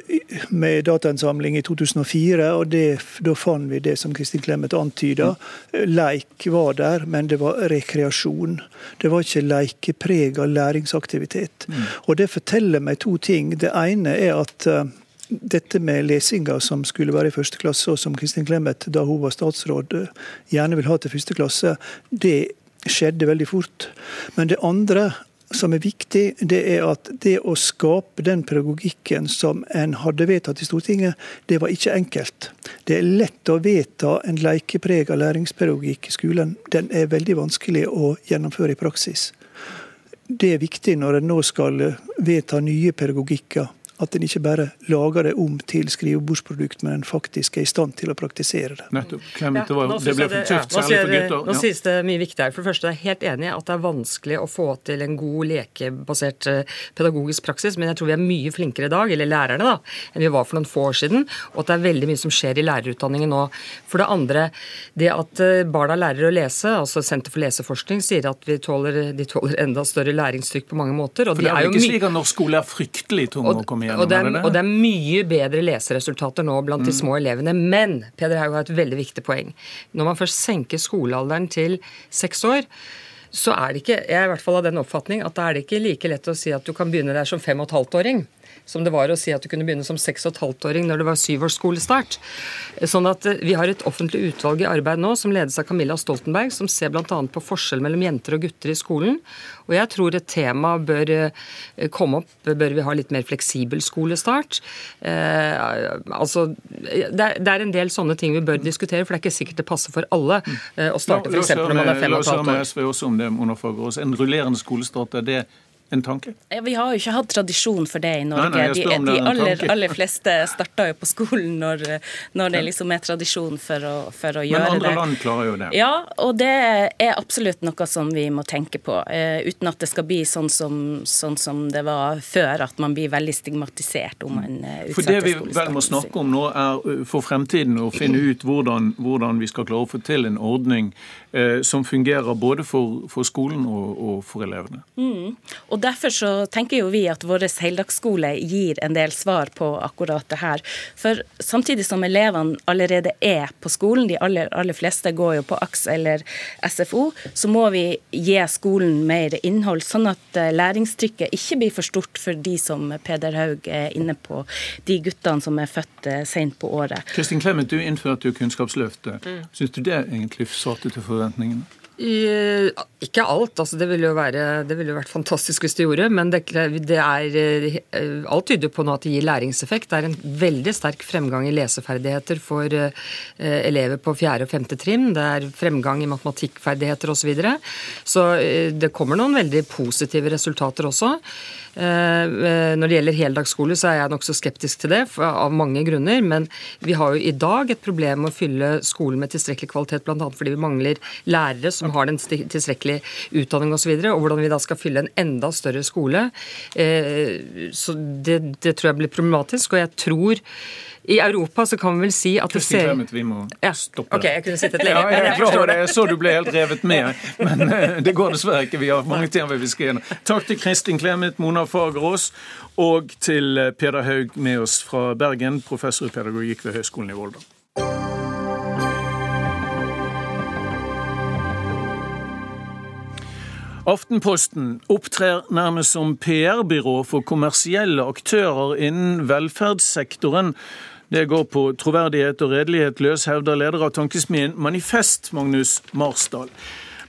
med datainnsamling i 2004, og det, da fant vi det som Kristin Clemet antyda. Mm. Leik var der, men det var rekreasjon. Det var ikke lekeprega læringsaktivitet. Mm. Og det forteller meg to ting. Det ene er at uh, dette med lesinga som skulle være i første klasse, og som Kristin Clemet da hun var statsråd uh, gjerne vil ha til første klasse, det skjedde veldig fort. Men det andre som er viktig, det er at det å skape den pedagogikken som en hadde vedtatt i Stortinget, det var ikke enkelt. Det er lett å vedta en lekeprega læringspedagogikk i skolen. Den er veldig vanskelig å gjennomføre i praksis. Det er viktig når en nå skal vedta nye pedagogikker at en ikke bare lager det om til skrivebordsprodukt, men en faktisk er i stand til å praktisere det. Nettopp. Clement, det, det ble for tøft, ja, særlig for gutter. Nå sies det mye viktig her. For det første, jeg er helt enig i at det er vanskelig å få til en god lekebasert eh, pedagogisk praksis, men jeg tror vi er mye flinkere i dag, eller lærerne, da, enn vi var for noen få år siden, og at det er veldig mye som skjer i lærerutdanningen nå. For det andre, det at eh, barna lærer å lese, altså Senter for leseforskning sier at tåler, de tåler enda større læringstrykk på mange måter. Og for det er, er jo ikke slik at norsk skole er fryktelig tung å komme igjennom. Og det, er, og det er mye bedre leseresultater nå blant de Mm. små elevene. Men Peder Haug har et veldig viktig poeng. Når man først senker skolealderen til seks år, så er det ikke jeg er i hvert fall av den oppfatning at da er det ikke like lett å si at du kan begynne der som fem og et halvt åring som det var å si at du kunne begynne som seks og et halvt åring når det var syvårsskolestart. Sånn at eh, Vi har et offentlig utvalg i arbeid nå som ledes av Camilla Stoltenberg, som ser bl.a. på forskjell mellom jenter og gutter i skolen. Og jeg tror et tema bør eh, komme opp. Bør vi ha litt mer fleksibel skolestart? Eh, altså, det er, en del sånne ting vi bør diskutere, for det er ikke sikkert det passer for alle eh, å starte f.eks. når man er fem og et halvt La oss høre med SV også om det, Mona Fagerås. En rullerende skolestart, er det en tanke? Ja, Vi har jo ikke hatt tradisjon for det i Norge. Nei, nei, de det de er aller, aller fleste starter jo på skolen når, når det liksom er tradisjon for å, for å Men andre det. land klarer jo det. Ja, og det er absolutt noe som vi må tenke på. eh, uten at det skal bli sånn som, sånn som det var før, at man blir veldig stigmatisert om man eh, For det vi vel må snakke om nå, er uh, for fremtiden å finne ut hvordan, hvordan vi skal klare å få til en ordning eh, som fungerer både for, for skolen og, og for elevene. Mm. Og Derfor så tenker jo vi at vår heldagsskole gir en del svar på akkurat det her. For samtidig som elevene allerede er på skolen, de aller, aller fleste går jo på AKS eller SFO, så må vi gi skolen mer innhold, sånn at eh, læringstrykket ikke blir for stort for de som Peder Haug er inne på, de guttene som er født eh, sent på året. Kristin Clemet, du innførte jo Kunnskapsløftet. Mm. Syns du det egentlig svarte til forventningene? I, ikke alt. altså Det ville være, det ville jo vært fantastisk hvis det gjorde. Men det, det er, eh, alt tyder på nå at det gir læringseffekt. Det er en veldig sterk fremgang i leseferdigheter for uh, elever på 4. og 5. trinn. Det er fremgang i matematikkferdigheter osv. Så, videre. så uh, det kommer noen veldig positive resultater også. Eh, Når det gjelder heldagsskole, så er jeg nokså skeptisk til det av mange grunner. Men vi har jo i dag et problem med å fylle skolen med tilstrekkelig kvalitet, bl.a. fordi vi mangler lærere som har den tilstrekkelig tilstrekkelige utdanning osv. Og, så og hvordan vi da skal fylle en enda større skole. Eh, Så det, det tror jeg blir problematisk. Og jeg tror i Europa så kan vi vel si at det Kristin ser Clemet, vi må ja. stoppe Ok, jeg kunne sittet lenge. Ja, jeg jeg. Jeg så du ble helt revet med, men eh, det går dessverre ikke. Vi har mange ting vi skal gjennom. Takk til Kristin Clemet, Mona Fagerås, og til eh, Peder Haug med oss fra Bergen, professor i pedagogikk ved Høgskolen i Volda. Aftenposten opptrer nærmest som PR-byrå for kommersielle aktører innen velferdssektoren. Det går på troverdighet og redelighet løs, hevder leder av tankesmien Manifest, Magnus Marsdal.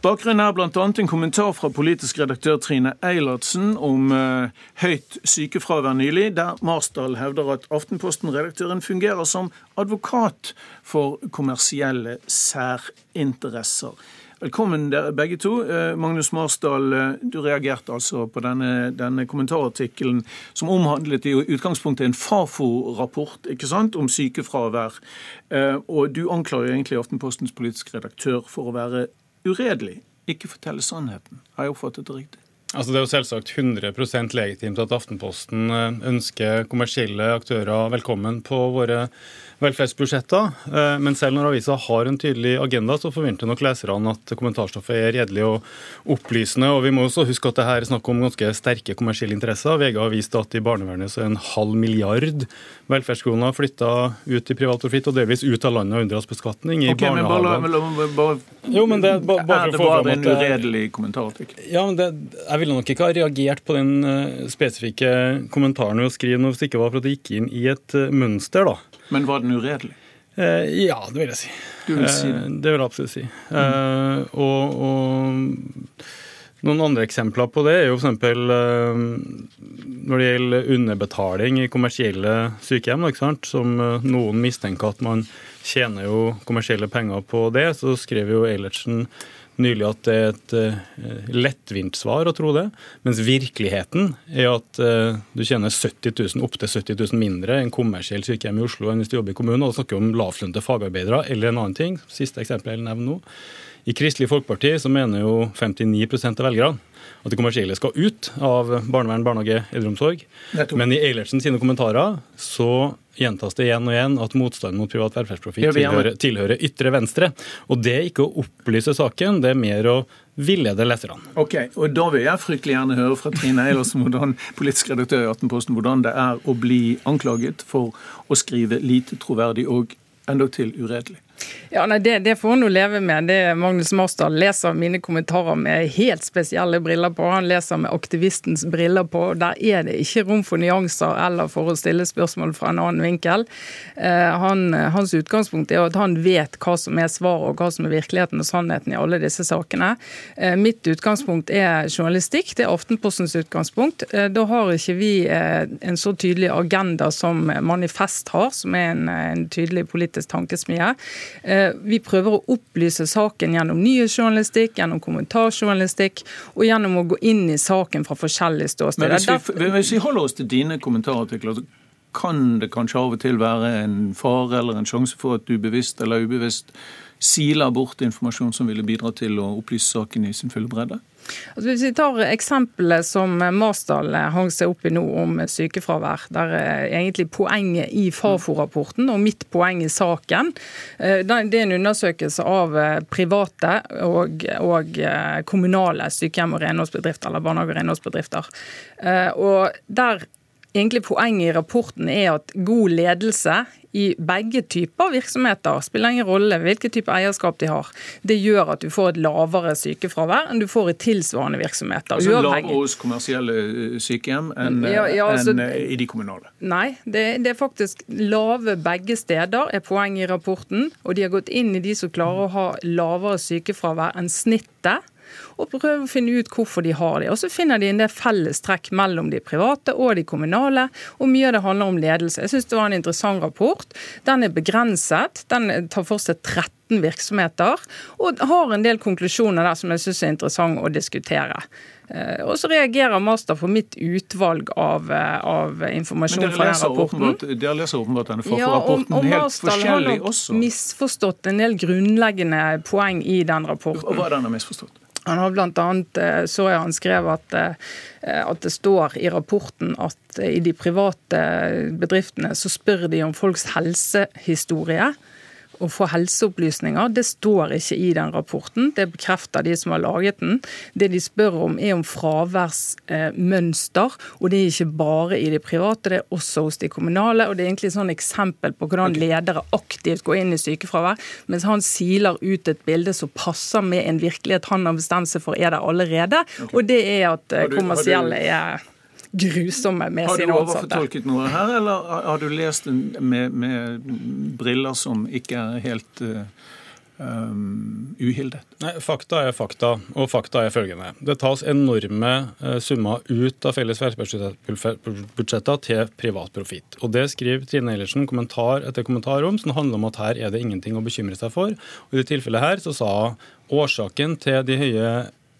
Bakgrunnen er bl.a. en kommentar fra politisk redaktør Trine Eilertsen om eh, høyt sykefravær nylig, der Marsdal hevder at Aftenposten-redaktøren fungerer som advokat for kommersielle særinteresser. Velkommen dere begge to. Eh, Magnus Marsdal, eh, du reagerte altså på denne, denne kommentarartikkelen som omhandlet i utgangspunktet en Fafo-rapport ikke sant, om sykefravær. Eh, Og du anklager egentlig Aftenpostens politiske redaktør for å være uredelig, ikke fortelle sannheten. Har jeg oppfattet det riktig? Altså Det er jo selvsagt 100% legitimt at Aftenposten ønsker kommersielle aktører velkommen på våre velferdsbudsjetter. Eh, Men selv når avisa har en tydelig agenda, så forventer nok leserne at kommentarstoffet er redelig og opplysende. Og vi må også huske at det her er snakk om ganske sterke kommersielle interesser. VG har vist at i barnevernet så er en halv milliard velferdskroner flytta ut i privat profitt, og delvis ut av landet og unndras beskatning. I Ok, men bare, la- barnehagene. la- bare, Jo, men det ba- bare det for å få fram at det er- uredelig kommentar. Ja, men det, Jeg ville nok ikke ha reagert på den eh, spesifikke kommentaren ved å skrive noe hvis det ikke var for at det gikk inn i et eh, mønster, da. Men var den uredelig? Eh, ja, det vil jeg si. Du vil si det? Eh, det vil jeg absolutt si. Eh, og, og noen andre eksempler på det er jo f.eks. Eh, når det gjelder underbetaling i kommersielle sykehjem, som eh, noen mistenker at man tjener jo kommersielle penger på det, så skrev jo Eilertsen nylig at det er et uh, lettvint svar å tro det. Mens virkeligheten er at uh, du tjener 70 000, opptil 70 000 mindre enn kommersiell sykehjem i Oslo enn hvis du jobber i kommunen. Og da snakker vi om lavtlønte fagarbeidere eller en annen ting. Siste eksempel jeg vil nevne nå. I Kristelig Folkeparti så mener jo 59% av velgerne at de kommersielle skal ut av barnevern, barnehage, eldreomsorg. Men i Eilertsen sine kommentarer så gjentas det igjen og igjen at motstanden mot privat velferdsprofitt tilhører, tilhører, ytre venstre. Og det er ikke å opplyse saken, det er mer å villede leserne. Ok, og Da vil jeg fryktelig gjerne høre fra Trine Eilertsen, hvordan, politisk redaktør i Aftenposten, hvordan det er å bli anklaget for å skrive lite troverdig og endog uredelig. Ja, nei, det, det, får han jo leve med. Det Magnus Marsdal leser mine kommentarer med helt spesielle briller på. Han leser med aktivistens briller på. Der er det ikke rom for nyanser eller for å stille spørsmål fra en annen vinkel. Eh, han, hans utgangspunkt er at han vet hva som er svaret og hva som er virkeligheten og sannheten i alle disse sakene. Eh, mitt utgangspunkt er journalistikk. Det er Aftenpostens utgangspunkt. Eh, da har ikke vi eh, en så tydelig agenda som Manifest har, som er en, en tydelig politisk tankesmie. Eh, vi prøver å opplyse saken gjennom nyhetsjournalistikk, gjennom kommentarjournalistikk og gjennom å gå inn i saken fra forskjellige ståsteder. Hvis, hvis vi holder oss til dine kommentarartikler, kan det kanskje av og til være en fare eller en sjanse for at du bevisst eller ubevisst siler bort informasjon som ville bidra til å opplyse saken i sin fulle bredde? Altså hvis vi tar eksempelet som Marsdal hang seg opp i nå om sykefravær, der egentlig poenget i Fafo-rapporten og mitt poeng i saken eh, Det er en undersøkelse av eh, private og, og eh, kommunale sykehjem og renholdsbedrifter, eller barnehage- og renholdsbedrifter. Og der egentlig poenget i rapporten er at god ledelse i begge typer virksomheter, spiller ingen rolle hvilken type eierskap de har, det gjør at du får et lavere sykefravær enn du får i tilsvarende virksomheter. Altså lavere hos kommersielle eh, sykehjem enn ja, ja, altså, en eh, i de kommunale? Nei, det, det, er faktisk lave begge steder, er poenget i rapporten. Og de har gått inn i de som klarer å ha lavere sykefravær enn snittet og prøve å finne ut hvorfor de har det. Og Så finner de en del fellestrekk mellom de private og de kommunale, og mye av det handler om ledelse. Jeg syns det var en interessant rapport. Den er begrenset. Den tar for seg 13 virksomheter, og har en del konklusjoner der som jeg syns er interessant å diskutere. Eh, og så reagerer Master på mitt utvalg av, eh, av informasjon fra den rapporten. Dere leser åpenbart denne Fafo-rapporten og helt forskjellig også? har nok misforstått en del grunnleggende poeng i den rapporten. Og Hva er den misforstått? Han har annet, eh, så jeg han skrev at, eh, at det står i rapporten at i de private bedriftene så spør de om folks helsehistorie å få helseopplysninger. Det står ikke i den rapporten. Det bekrefter de som har laget den. Det de spør om er om fraværsmønster, og det er ikke bare i det private, det er også hos de kommunale. og Det er egentlig et eksempel på hvordan ledere aktivt går inn i sykefravær, mens han siler ut et bilde som passer med en virkelighet han har bestemt seg for er der allerede, og det er at eh, kommersielle er grusomme med sine ansatte. Har du overfortolket noe her, eller har du lest med, med briller som ikke er helt uh, um, uhildet? Nei, Fakta er fakta, og fakta er følgende. Det tas enorme uh, summer ut av felles velferdsbudsjetter til privat profitt. Og Det skriver Trine Eilertsen kommentar etter kommentar om, som handler om at her er det ingenting å bekymre seg for. Og I det tilfellet her så sa årsaken til de høye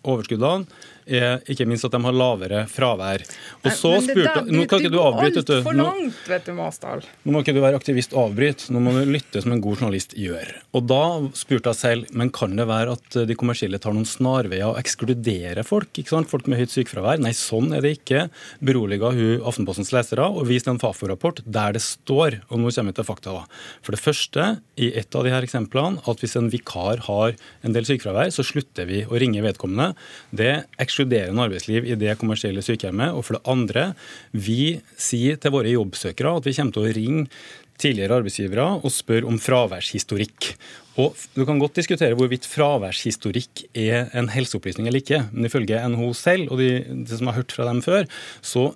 overskuddene er ikke minst at de har lavere fravær. Og så det, spurte, nå kan ikke du avbryte, du. Langt, vet du Masdal. Nå må ikke du være aktivist og avbryte, nå må du lytte som en god journalist gjør. Og da spurte jeg selv men kan det være at de kommersielle tar noen snarveier og ekskluderer folk? ikke sant? Folk med høyt sykefravær? Nei, sånn er det ikke. Beroliga hun Aftenpostens lesere og viste en Fafo-rapport der det står, og nå kommer vi til fakta, da. For det første, i et av de her eksemplene, at hvis en vikar har en del sykefravær, så slutter vi å ringe vedkommende. Det ekskluderende arbeidsliv i det kommersielle sykehjemmet. Og for det andre, vi sier til våre jobbsøkere at vi kommer til å ringe tidligere arbeidsgivere og spørre om fraværshistorikk. Og Du kan godt diskutere hvorvidt fraværshistorikk er en helseopplysning eller ikke, men ifølge NHO selv og de, de som har hørt fra dem før, så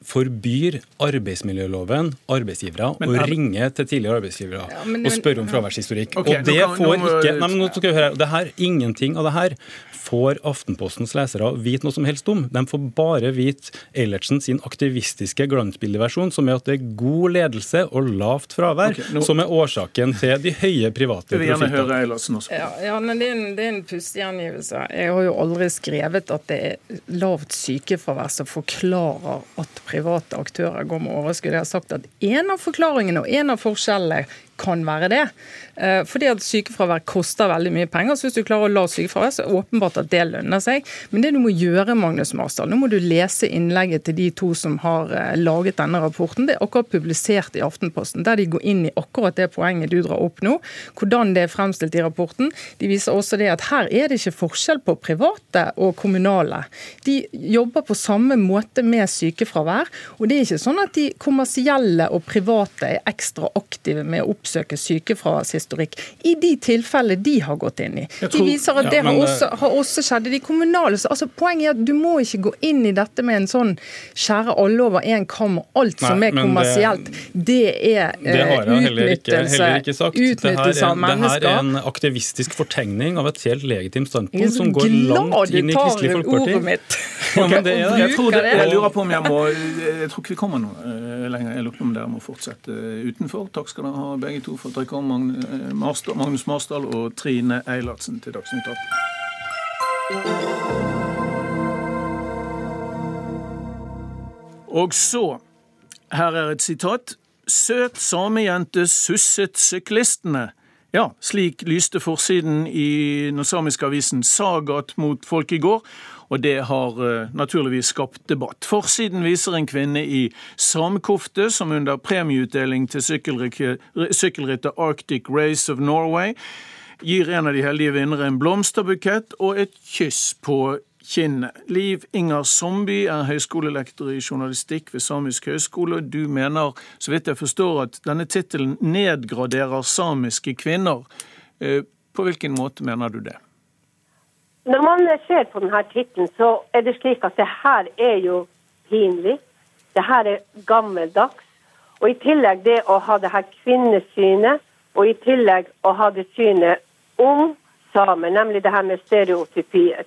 forbyr arbeidsmiljøloven arbeidsgivere men, å ringe til tidligere arbeidsgivere ja, men, og spørre om fraværshistorikk. Okay, og det kan, får ikke nei, men nå skal vi høre, det her, Ingenting av det her får Aftenpostens lesere vite noe som helst om. De får bare vite Eilertsen sin aktivistiske glansbildeversjon, som er at det er god ledelse og lavt fravær okay, nå... som er årsaken til de høye private profittene. Ja, ja, men Det er en, det er en pustegjengivelse. Jeg har jo aldri skrevet at det er lavt sykefravær som forklarer at private aktører går med overskudd. Jeg har sagt at en av forklaringene og en av forskjellene kan være det. Eh, fordi at sykefravær koster veldig mye penger. så Hvis du klarer å la sykefravær, så er det åpenbart at det lønner seg. Men det du må gjøre, Magnus Marsdal, nå må du lese innlegget til de to som har eh, laget denne rapporten. Det er akkurat publisert i Aftenposten, der de går inn i akkurat det poenget du drar opp nå. Hvordan det er fremstilt i rapporten. De viser også det at her er det ikke forskjell på private og kommunale. De jobber på samme måte med sykefravær. Og det er ikke sånn at de kommersielle og private er ekstra aktive med å oppsøke sykefraværshistorikk i de tilfellene de har gått inn i. De viser at det har også, har også skjedd i de kommunale. Altså, poenget er at du må ikke gå inn i dette med en sånn skjære alle over én kam og alt som er kommersielt. Det, er det har jeg heller ikke, heller ikke sagt. utnyttelse av mennesker. Det her er en aktivistisk fortegning av et helt legitimt standpunkt som går langt inn i Kristelig Folkeparti. Ja, men det er, jeg, tror det, jeg lurer på om jeg må Jeg tror ikke vi kommer noe eh, lenger. Jeg lurer på om dere må fortsette utenfor. Takk skal dere ha begge to for at dere kom, Magnus Marsdal og Trine Eilertsen til Dagsnytt 18. Og så Her er et sitat. Søt samejente susset syklistene. Ja, slik lyste forsiden i den samiske avisen Sagat mot folk i går, og det har uh, naturligvis skapt debatt. Forsiden viser en kvinne i samkofte som under premieutdeling til sykkelrittet Arctic Race of Norway gir en av de heldige vinnere en blomsterbukett og et kyss på kinnet. Liv Inger Somby er høyskolelektor i journalistikk ved Samisk høgskole. Du mener, så vidt jeg forstår, at denne tittelen nedgraderer samiske kvinner. Eh, på hvilken måte mener du det? Når man ser på denne tittelen, så er det slik at det her er jo pinlig. Det her er gammeldags. Og i tillegg det å ha det her kvinnesynet, og i tillegg å ha det synet om samer, nemlig det her med stereotypier.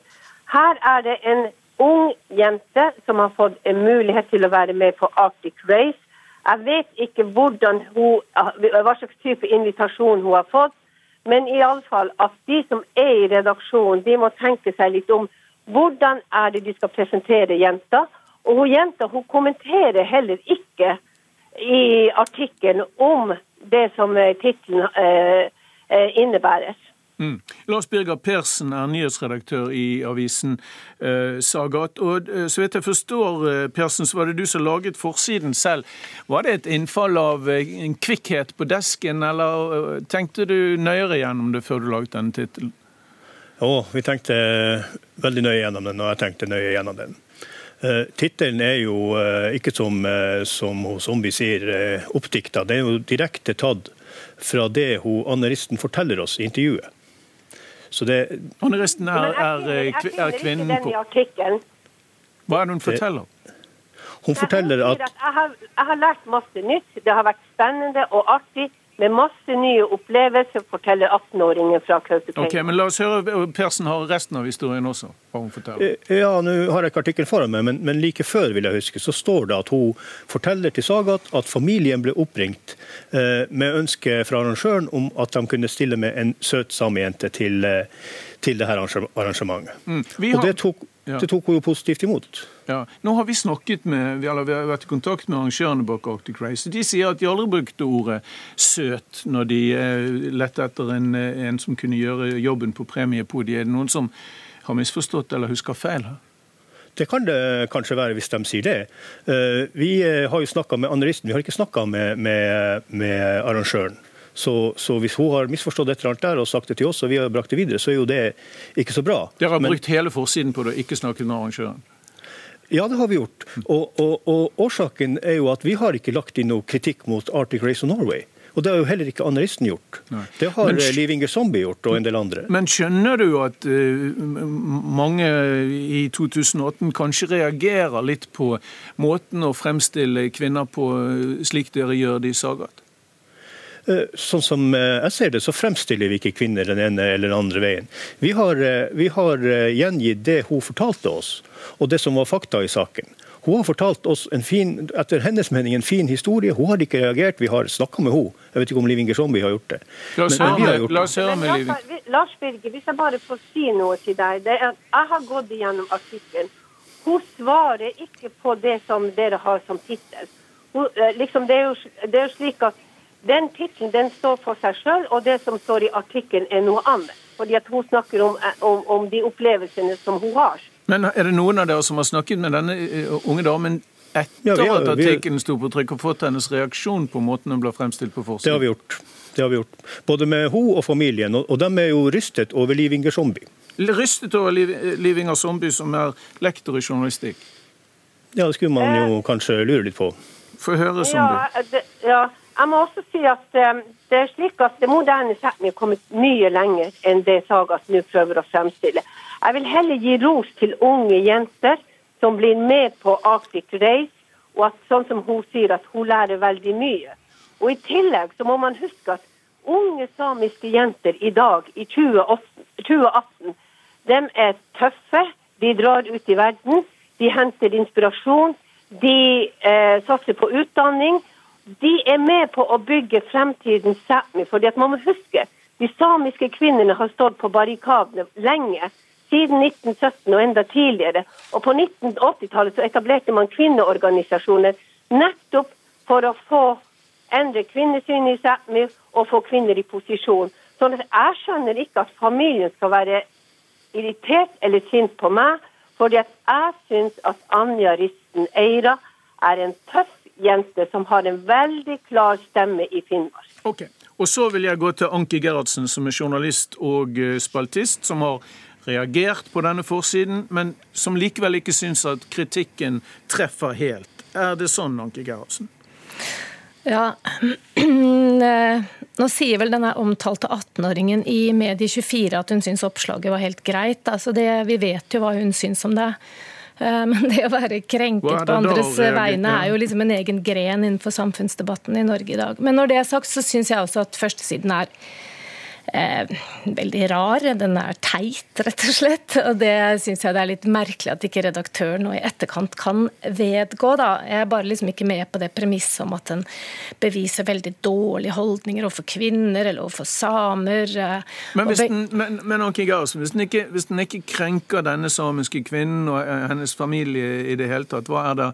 Her er det en ung jente som har fått en mulighet til å være med på Arctic Race. Jeg vet ikke hun, hva slags type invitasjon hun har fått, men i alle fall at de som er i redaksjonen, de må tenke seg litt om hvordan er det de skal presentere jenta. Og hun jenta hun kommenterer heller ikke i artikkelen om det som tittelen eh, eh, innebærer. Mm. Lars Birger Persen er nyhetsredaktør i avisen eh, Sagat. og eh, Så vidt jeg forstår, eh, Persen, så var det du som laget forsiden selv. Var det et innfall av eh, en kvikkhet på desken, eller tenkte du nøyere gjennom det før du laget denne tittelen? Ja, vi tenkte veldig nøye gjennom den, og jeg tenkte nøye gjennom den. Tittelen er jo ikke som, uh, som Zombie sier, oppdikta. Det er jo direkte tatt fra det hun aneristen forteller oss i intervjuet. Så det Anne Risten er, er, er, kvinnen på Hva er det hun forteller? Hun forteller at jeg har, jeg har lært masse nytt. Det har vært spennende og artig med masse nye opplevelser, forteller 18-åringen fra Kautokeino. Okay, men la oss høre, Persen har resten av historien også. hva hun forteller. Eh, ja, nå har jeg ikke artikkelen foran meg, men, men, like før vil jeg huske, så står det at hun forteller til Sagat at familien ble oppringt eh, med ønske fra arrangøren om at de kunne stille med en søt samejente til, eh, til det her arrangementet. Mm. Har... Og det tok, det tok hun jo positivt imot. Ja. Nå har vi snakket med, vi har vært i kontakt med arrangørene bak Arctic Race. De sier at de aldri brukte ordet 'søt' når de eh, lette etter en, eh, en, som kunne gjøre jobben på premiepodiet. Er det noen som har misforstått eller husker feil her? Det kan det kanskje være hvis de sier det. Eh, vi har jo snakka med analysten, vi har ikke snakka med, med, med, arrangøren. Så, så, hvis hun har misforstått et eller annet der og sagt det til oss, og vi har brakt det videre, så er jo det ikke så bra. Dere har Men, brukt hele forsiden på det, ikke snakket med arrangøren? Ja, det har vi gjort. Og, og, og, Årsaken er jo at vi har ikke lagt inn noe kritikk mot Arctic Race of Norway. Og det har jo heller ikke analysten gjort. Nei. Det har men, Liv Inge Zombie gjort, og en del andre. Men skjønner du at uh, mange i 2018 kanskje reagerer litt på måten å fremstille kvinner på, uh, slik dere gjør det i Sagat? Eh, sånn som jeg ser det, så fremstiller vi ikke kvinner den ene eller den andre veien. Vi har, vi har gjengitt det hun fortalte oss og det som var fakta i saken. Hun har fortalt oss en fin, etter hennes mening en fin historie. Hun har ikke reagert. Vi har snakka med henne. Jeg vet ikke om Liv Inger Zombie har gjort det. La oss høre med, Liv. Lars Birger, hvis jeg bare får si noe til deg. Det er, jeg har gått igjennom artikkelen. Hun svarer ikke på det som dere har som tittel. Eh, liksom, det, det, er jo slik at den tittelen den står for seg sjøl, og det som står i artikkelen er noe annet. Fordi at hun snakker om, om, om, de opplevelsene som hun har. Men er det noen av dere som har snakket med denne unge damen etter ja, har, at artikkelen sto på trykk, og fått hennes reaksjon på måten hun ble fremstilt på forsiden? Det har vi gjort. Det har vi gjort. Både med hun og familien, og de er jo rystet over Liv Inger Zombie. Rystet over Liv, Liv Inger Zombie, som er lektor i journalistikk? Ja, det skulle man jo kanskje lure litt på. Få høre, Zombie. Ja, det, ja, jeg må også si at um, det er slik at det moderne Sápmi har kommet mye lenger enn det Sagas nå prøver å fremstille. Jeg vil heller gi ros til unge jenter som blir med på Arctic Race, og at sånn som hun sier, at hun lærer veldig mye. Og I tillegg så må man huske at unge samiske jenter i dag, i 2018, de er tøffe. De drar ut i verden. De henter inspirasjon. De eh, satser på utdanning. De er med på å bygge fremtidens Sápmi. fordi at man må huske de samiske kvinnene har stått på barrikadene lenge. Siden 1917 og enda tidligere. Og på 1980-tallet så etablerte man kvinneorganisasjoner nettopp for å få endre kvinnesynet i Sápmi og få kvinner i posisjon. Så jeg skjønner ikke at familien skal være irritert eller sint på meg, fordi at jeg syns at Anja Risten Eira er en tøff jente som har en veldig klar stemme i Finnmark. Ok, Og så vil jeg gå til Anki Gerhardsen, som er journalist og spaltist, som har reagert på denne forsiden, men som likevel ikke syns at kritikken treffer helt. Er det sånn, Anki Gerhardsen? Ja, nå sier vel denne omtalte 18-åringen i Medie24 at hun syns oppslaget var helt greit. Altså det, vi vet jo hva hun syns om det. Eh, men det å være krenket på andres vegne er jo liksom en egen gren innenfor samfunnsdebatten i Norge i dag. Men når det er sagt, så syns jeg også at førstesiden er eh, veldig rar. Den er teit, rett og slett. Og det syns jeg det er litt merkelig at ikke redaktøren nå i etterkant kan vedgå. da. Jeg er bare liksom ikke med på det premisset om at den beviser veldig dårlige holdninger overfor kvinner eller overfor samer. Eh, men hvis den, men, men okay, hvis, den ikke, hvis den ikke krenker denne samiske kvinnen og eh, hennes familie i det hele tatt, hva er det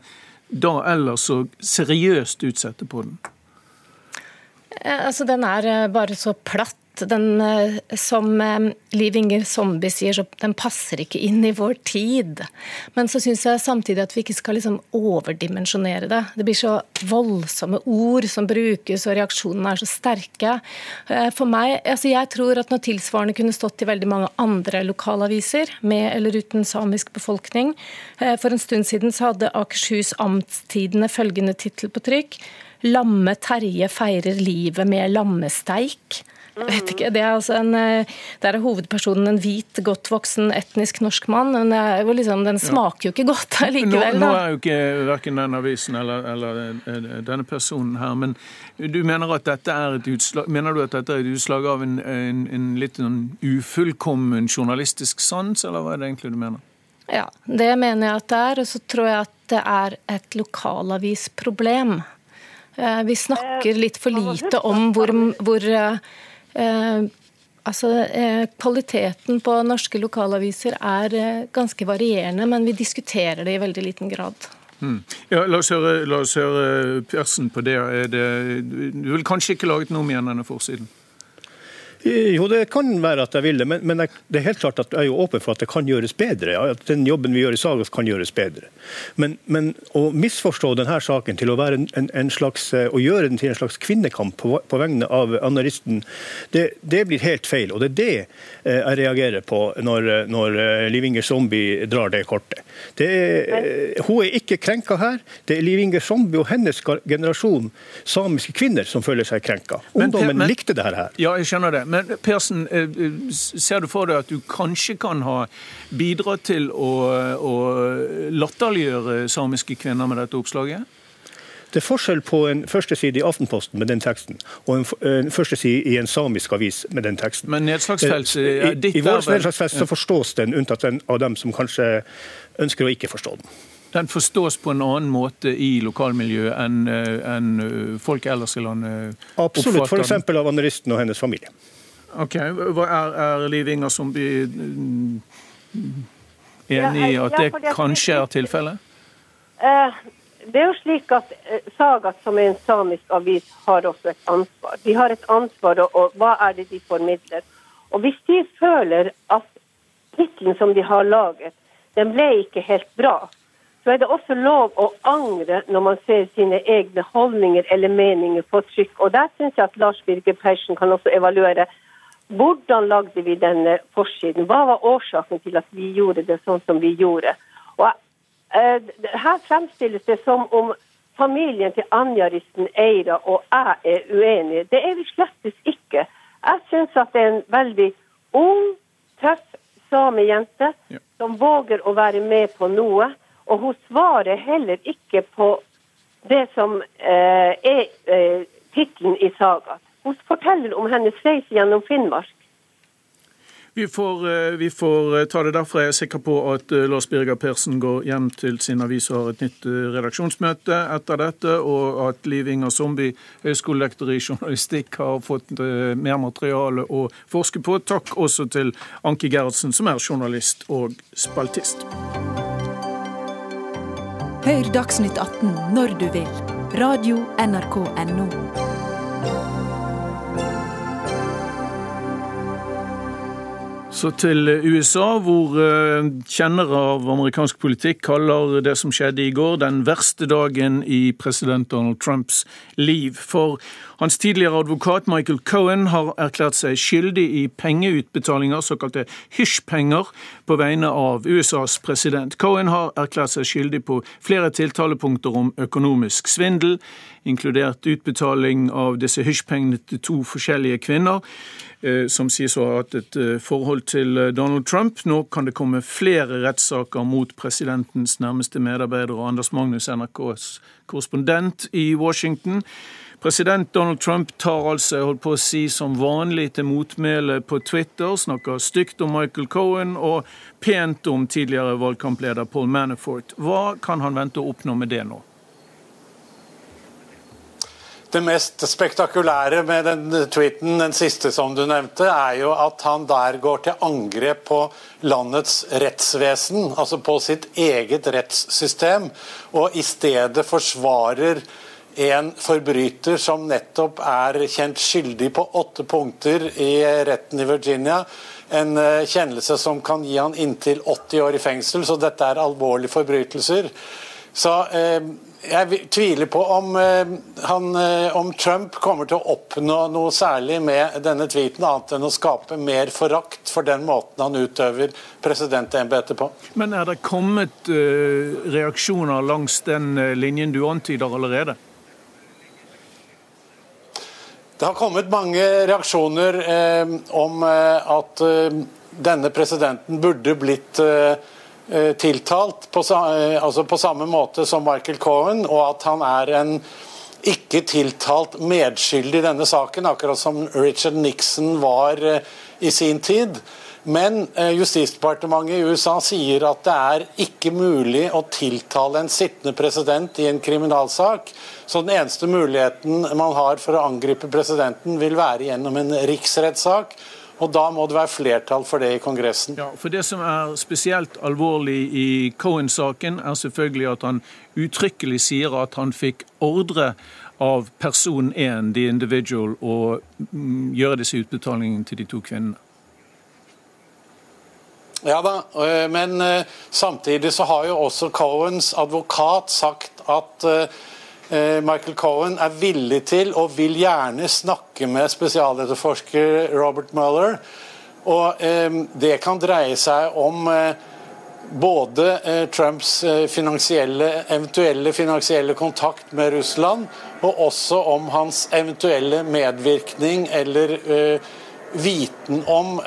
da ellers så seriøst utsette på den? Eh, altså, Den er bare så platt den, eh, som eh, Liv Inger Zombie sier, så den passer ikke inn i vår tid. Men så syns jeg samtidig at vi ikke skal liksom overdimensjonere det. Det blir så voldsomme ord som brukes, og reaksjonene er så sterke. Eh, for meg, altså Jeg tror at når tilsvarende kunne stått i veldig mange andre lokalaviser, med eller uten samisk befolkning For en stund siden så hadde Akershus Amtstidene følgende tittel på trykk. Lamme Terje feirer livet med lammesteik. Jeg vet ikke, det er altså en, eh, Der er hovedpersonen en hvit, godt voksen etnisk norsk mann. Men liksom, den smaker jo ikke godt likevel. Nå, nå, er jo ikke verken den avisen eller, eller, eh, denne personen her, men du mener at dette er et utslag, mener du at dette er et utslag av en, en, en litt en ufullkommen journalistisk sans, eller hva er det egentlig du mener? Ja, det mener jeg at det er. Og så tror jeg at det er et lokalavisproblem. Eh, vi snakker litt for lite om hvor, hvor altså, eh, Kvaliteten på norske lokalaviser er eh, ganske varierende, men vi diskuterer det i veldig liten grad. Mm. Ja, la oss, høre, la høre Persen på det. det. Du vil kanskje ikke laget noe mer enn denne forsiden? Jo, det kan være at jeg vil det, men, men det er helt klart at jeg er åpen for at det kan gjøres bedre. Ja, at den jobben vi gjør i Sagas kan gjøres bedre. Men, men å misforstå denne saken til å, en, en slags, eh, å gjøre den til en slags kvinnekamp på, på vegne av anaristen, det, det, blir helt feil. Og det er det eh, jeg reagerer på når, når eh, Liv Inger Zombie drar det kortet. Det er, hun er ikke krenka her. Det er Liv Inger Zombie og hennes generasjon samiske kvinner som føler seg krenka. Ungdommen men, men, likte det her. Ja, jeg skjønner det. Men Persen, eh, eh, ser du for deg at du kanskje kan ha bidratt til å, å latterliggjøre samiske kvinner med dette oppslaget? Det er forskjell på en førsteside i Aftenposten med den teksten, og en, en førsteside i en samisk avis med den teksten. Men nedslagsfelt ditt I, i vår nedslagsfelt så forstås den, unntatt den av dem som kanskje ønsker å ikke forstå den. Den forstås på en annen måte i lokalmiljøet enn enn folk ellers i landet oppfatter Absolutt, f.eks. av analysten og hennes familie. Ok, Hva Er, er Liv Inger Zombie enig i at det kanskje er tilfellet? Uh, det er jo slik at Saga, Sagat, som er en samisk avis, har også et ansvar. De har et ansvar, og hva er det de formidler? Og hvis de føler at tittelen som de har laget, den ble ikke helt bra, så er det også lov å angre når man ser sine egne holdninger eller meninger på trykk. Og der syns jeg at Lars Birger Persen kan også evaluere hvordan lagde vi denne forsiden? Hva var årsaken til at vi gjorde det sånn som vi gjorde? Og Eh, her fremstilles det som om familien til Anja-Risten Eira og jeg er uenige. Det er vi slettes ikke. Jeg syns at det er en veldig ung, tøff samejente ja. som våger å være med på noe. Og hun svarer heller ikke på det som eh, er eh, tittelen i sagaen. Hun forteller om hennes reise gjennom Finnmark. Vi får, eh, vi får, eh, ta det derfra. Jeg er sikker på at eh, Lars Birger Persen går hjem til sin avis og har et nytt redaksjonsmøte etter dette, og at Liv Inger Zombie, høyskolelektor i journalistikk, har fått mer materiale å forske på. Takk også til Anki Gerhardsen, som er journalist og spaltist. Hør Dagsnytt 18 når du vil. Radio NRK Radio.nrk.no. Så til USA, hvor eh, kjennere av amerikansk politikk kaller det som skjedde i går, den verste dagen i president Donald Trumps liv. For hans tidligere advokat Michael Cohen har erklært seg skyldig i pengeutbetalinger, såkalte hysjpenger, på vegne av USAs president. Cohen har erklært seg skyldig på flere tiltalepunkter om økonomisk svindel, inkludert utbetaling av disse hysjpengene til to forskjellige kvinner. Eh, som sies å ha hatt et eh, forhold til eh, Donald Trump. Nå kan det komme flere rettssaker mot presidentens nærmeste medarbeider Anders Magnus, NRKs korrespondent i Washington. President Donald Trump tar altså holdt på å si, som vanlig til motmæle på Twitter, snakker stygt om Michael Cohen og pent om tidligere valgkampleder Paul Manafort. Hva kan han vente å oppnå med det nå? Det mest spektakulære med den tweeten, den siste som du nevnte, er jo at han der går til angrep på landets rettsvesen, altså på sitt eget rettssystem, og i stedet forsvarer en forbryter som nettopp er kjent skyldig på åtte punkter i retten i Virginia. En eh, kjennelse som kan gi han inntil 80 år i fengsel, så dette er alvorlige forbrytelser. Så eh, jeg tviler på om, eh, han, eh, om, Trump kommer til å oppnå noe særlig med denne tweeten, annet enn å skape mer forakt for den måten han utøver presidentembetet på. Men er det kommet uh, reaksjoner langs den linjen du antyder allerede? Det har kommet mange reaksjoner eh, om eh, at eh, denne presidenten burde blitt Eh, tiltalt på, eh, altså på, samme måte som Michael Cohen, og at han er en ikke tiltalt medskyldig i denne saken, akkurat som Richard Nixon var eh, i sin tid. Men Justisdepartementet i USA sier at det er ikke mulig å tiltale en sittende president i en kriminalsak. Så den eneste muligheten man har for å angripe presidenten, vil være gjennom en riksrettssak. Og da må det være flertall for det i Kongressen. Ja, for Det som er spesielt alvorlig i Cohen-saken, er selvfølgelig at han uttrykkelig sier at han fikk ordre av person 1, the individual, å mm, gjøre disse utbetalingene til de to kvinnene. Ja da, øh, men øh, samtidig så har jo også Cohens advokat sagt at Eh, Michael Cohen er villig til og vil gjerne snakke med spesialetterforsker Robert Mueller. Og eh, det kan dreie seg om eh, både Trumps finansielle, eventuelle finansielle kontakt med Russland, og også om hans eventuelle medvirkning eller viten om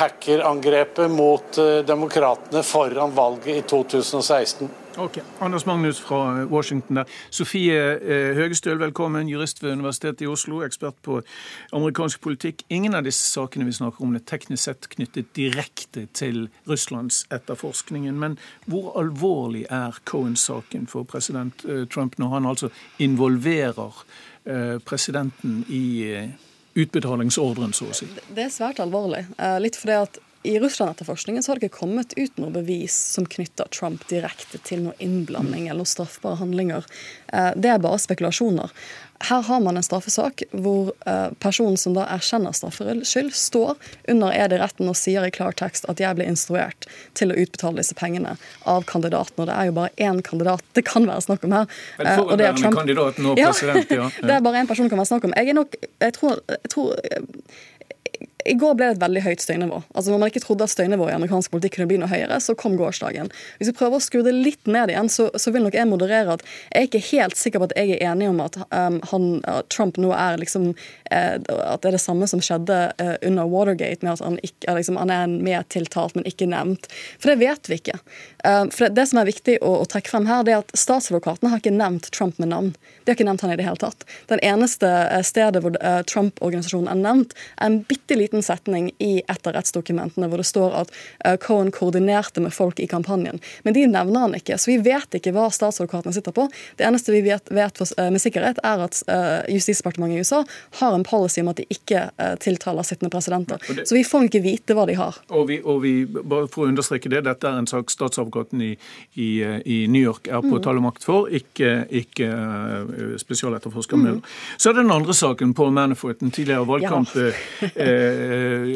hackerangrepet mot demokratene foran valget i 2016. Ok, Anders Magnus fra Washington der. Sofie eh, Høgestøl, velkommen. Jurist ved Universitetet i Oslo, ekspert på amerikansk politikk. Ingen av disse sakene vi snakker om, er teknisk sett knyttet direkte til Russlands etterforskningen. Men hvor alvorlig er Cohen-saken for president eh, Trump når han altså involverer eh, presidenten i utbetalingsordren, så å si? Det er svært alvorlig. Litt fordi at i Russland-etterforskningen har det ikke kommet ut noe bevis som knytter Trump direkte til noe innblanding eller straffbare handlinger. Eh, det er bare spekulasjoner. Her har man en straffesak hvor eh, personen som da erkjenner straffskyld, står under ed i retten og sier i klartekst at jeg ble instruert til å utbetale disse pengene av kandidaten. Og det er jo bare én kandidat det kan være snakk om her. Eh, og det er Trump. Kandidaten og president, ja. det er bare én person det kan være snakk om. Jeg, er nok, jeg tror, jeg tror i går ble det et veldig høyt støynivå. Altså Når man ikke trodde at støynivået i amerikansk politikk kunne bli noe høyere, så kom gårsdagen. Hvis vi prøver å skru det litt ned igjen, så, så, vil nok jeg moderere at jeg er ikke helt sikker på at jeg er enig om at um, han, Trump nå er liksom eh, At det er det samme som skjedde eh, under Watergate, med at han, ikke, liksom, han er med tiltalt, men ikke nevnt. For det vet vi ikke. Uh, for det, det, som er viktig å, å trekke frem her, det er at statsadvokatene har ikke nevnt Trump med navn. De har ikke nevnt han i det hele tatt. Den eneste eh, stedet hvor uh, Trump-organisasjonen er nevnt, er en bitte liten liten setning i et av rettsdokumentene hvor det står at uh, Cohen koordinerte med folk i kampanjen. Men de nevner han ikke, så vi vet ikke hva statsadvokatene sitter på. Det eneste vi vet, vet for, uh, med sikkerhet, er at uh, Justisdepartementet i USA har en policy om at de ikke tiltaler sittende presidenter. Det, så vi får ikke vite hva de har. Og vi, og vi, bare for å understreke det, Dette er en sak statsadvokaten i, i, i New York er på mm. for, ikke, ikke spesialetterforsker mm. Så er det den andre saken, Paul Manafort, den tidligere valgkamp... Ja.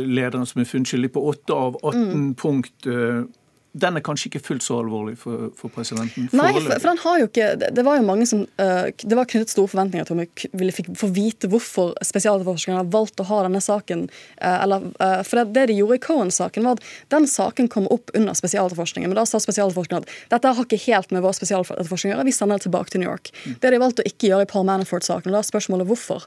Lederen som er funnskyldig på åtte av 18 mm. punkt eh, den er kanskje ikke fullt så alvorlig for, for presidenten? Nei, for, for, den har jo ikke Det var jo mange som uh, Det var knyttet store forventninger til om vi ville fikk, få vite hvorfor spesialetterforskerne har valgt å ha denne saken. Uh, eller, uh, for det, det, de gjorde i Cohen-saken, var at den saken kom opp under spesialetterforskningen. Men da sa spesialetterforskerne at dette har ikke helt med vår spesialetterforskning å gjøre, vi sender det tilbake til New York. Mm. Det har de valgt å ikke gjøre i Paul Manafort-saken. og Da er spørsmålet hvorfor.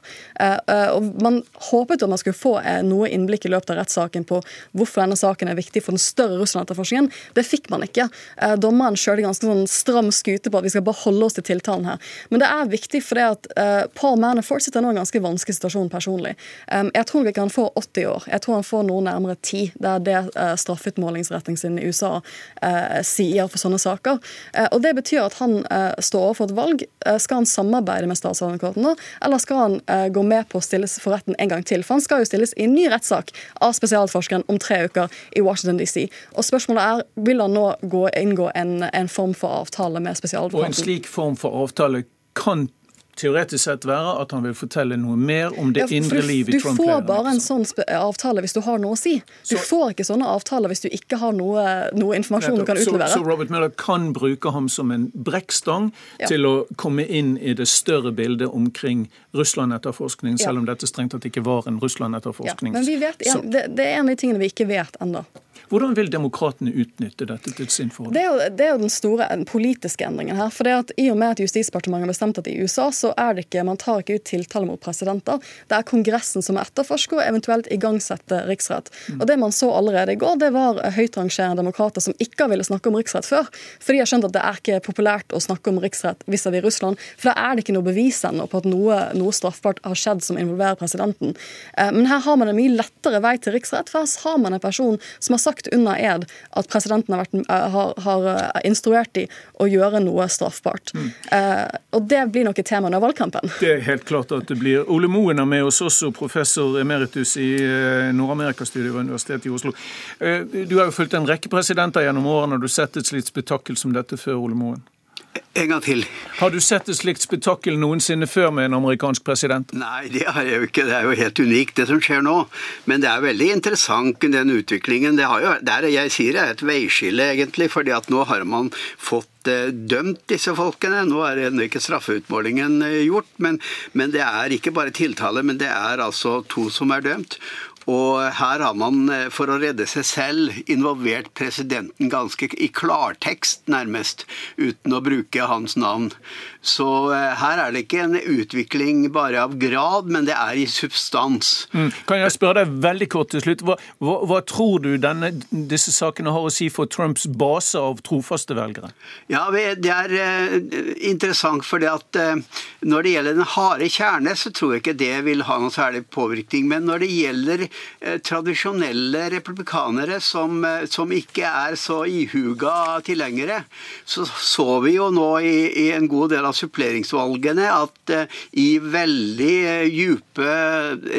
og Man håpet at man skulle få noe innblikk i løpet av rettssaken på hvorfor denne saken er viktig for den større Russland-etterforskningen. Det fikk man ikke. Eh, dommeren kjørte ganske sånn stram skute på at vi skal bare holde oss til tiltalen her. Men det er viktig fordi at uh, Paul Manafort sitter nå i en ganske vanskelig situasjon personlig. Um, jeg tror ikke han får 80 år. Jeg tror han får noe nærmere 10. Det er det uh, straffeutmålingsretningslinjen i USA sier for sånne saker. og Det betyr at han står overfor et valg. skal han samarbeide med statsadvokaten nå, eller skal han gå med på å stilles for retten en gang til? For han skal jo stilles i en ny rettssak av spesialforskeren om tre uker i Washington DC. Og spørsmålet er, vil han nå gå, inngå en, en, form for avtale med spesialadvokaten. Og en slik form for avtale kan teoretisk sett være at han vil fortelle noe mer om det ja, indre livet i Trump. Du får bare en sånn avtale hvis du har noe å si. Du så, får ikke sånne avtaler hvis du ikke har noe, noe informasjon nettopp, du kan utlevere. Så, så, Robert Mueller kan bruke ham som en brekkstang ja. til å komme inn i det større bildet omkring Russland-etterforskning, selv om dette strengt tatt ikke var en Russland-etterforskning. Ja, men vi vet, det, det, er en av de tingene vi ikke vet ennå. Hvordan vil demokratene utnytte dette til sin fordel? Det er jo, det er jo den store politiske endringen her. for det at I og med at Justisdepartementet har bestemt at i USA så er det ikke, man tar ikke ut tiltale mot presidenter. Det er Kongressen som etterforsker og eventuelt igangsetter riksrett. Mm. Og Det man så allerede i går, det var høytrangerende demokrater som ikke ville snakke om riksrett før. For de har skjønt at det er ikke populært å snakke om riksrett vis-à-vis Russland. For da er det ikke noe bevis ennå på at noe, noe, straffbart har skjedd som involverer presidenten. Eh, men her har man en mye lettere vei til riksrett, for her har man en person som har sagt sagt under ed at presidenten har, vært, eh, har, har eh, instruert de å gjøre noe straffbart. Mm. Eh, og Det blir nok et tema under valgkampen. Det er helt klart at det blir. Ole Moen er med oss også, professor emeritus i eh, Nord-Amerikastudiet ved Universitetet i Oslo. Du har jo fulgt en rekke presidenter gjennom årene. og du har sett et slikt spetakkel som dette før, Ole Moen? En gang til. Har du sett et slikt spetakkel noensinne før med en amerikansk president? Nei, det har jeg jo ikke. Det er jo helt unikt, det som skjer nå. Men det er veldig interessant, den utviklingen. Det, jo, det er, jeg sier det er et veiskille, egentlig. fordi at nå har man fått eh, dømt disse folkene. Nå er ennå ikke straffeutmålingen eh, gjort, men, men, det er ikke bare tiltale, men det er altså to som er dømt. Og her har man, eh, for å redde seg selv, involvert presidenten ganske i klartekst, nærmest, uten å bruke hans navn. Så eh, her er det ikke en utvikling bare av grad, men det er i substans. Mm. Kan jeg spørre deg veldig kort til slutt, hva, hva, hva tror du denne, disse sakene har å si for Trumps base av trofaste velgere? Ja, Det er uh, interessant, for uh, når det gjelder den harde kjerne, så tror jeg ikke det vil ha noen særlig påvirkning. Men når det gjelder eh, tradisjonelle republikanere som, eh, som, ikke er så ihuga tilhengere, så så vi jo nå i, i en god del av suppleringsvalgene at eh, i veldig djupe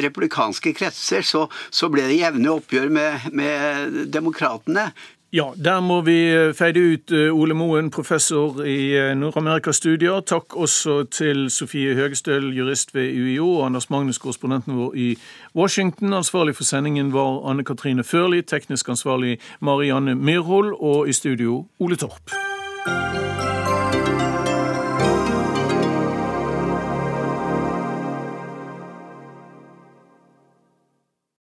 republikanske kretser så, så ble det jevne oppgjør med, med demokratene. Ja, der må vi eh, feide ut eh, Ole Moen, professor i eh, Nord-Amerika-studier. Takk også til Sofie Høgestøl, jurist ved UiO, og Anders Magnus, korrespondenten vår i Washington. Ansvarlig for sendingen var Anne Katrine Førli, teknisk ansvarlig Marianne Myrhol, og i studio Ole Torp.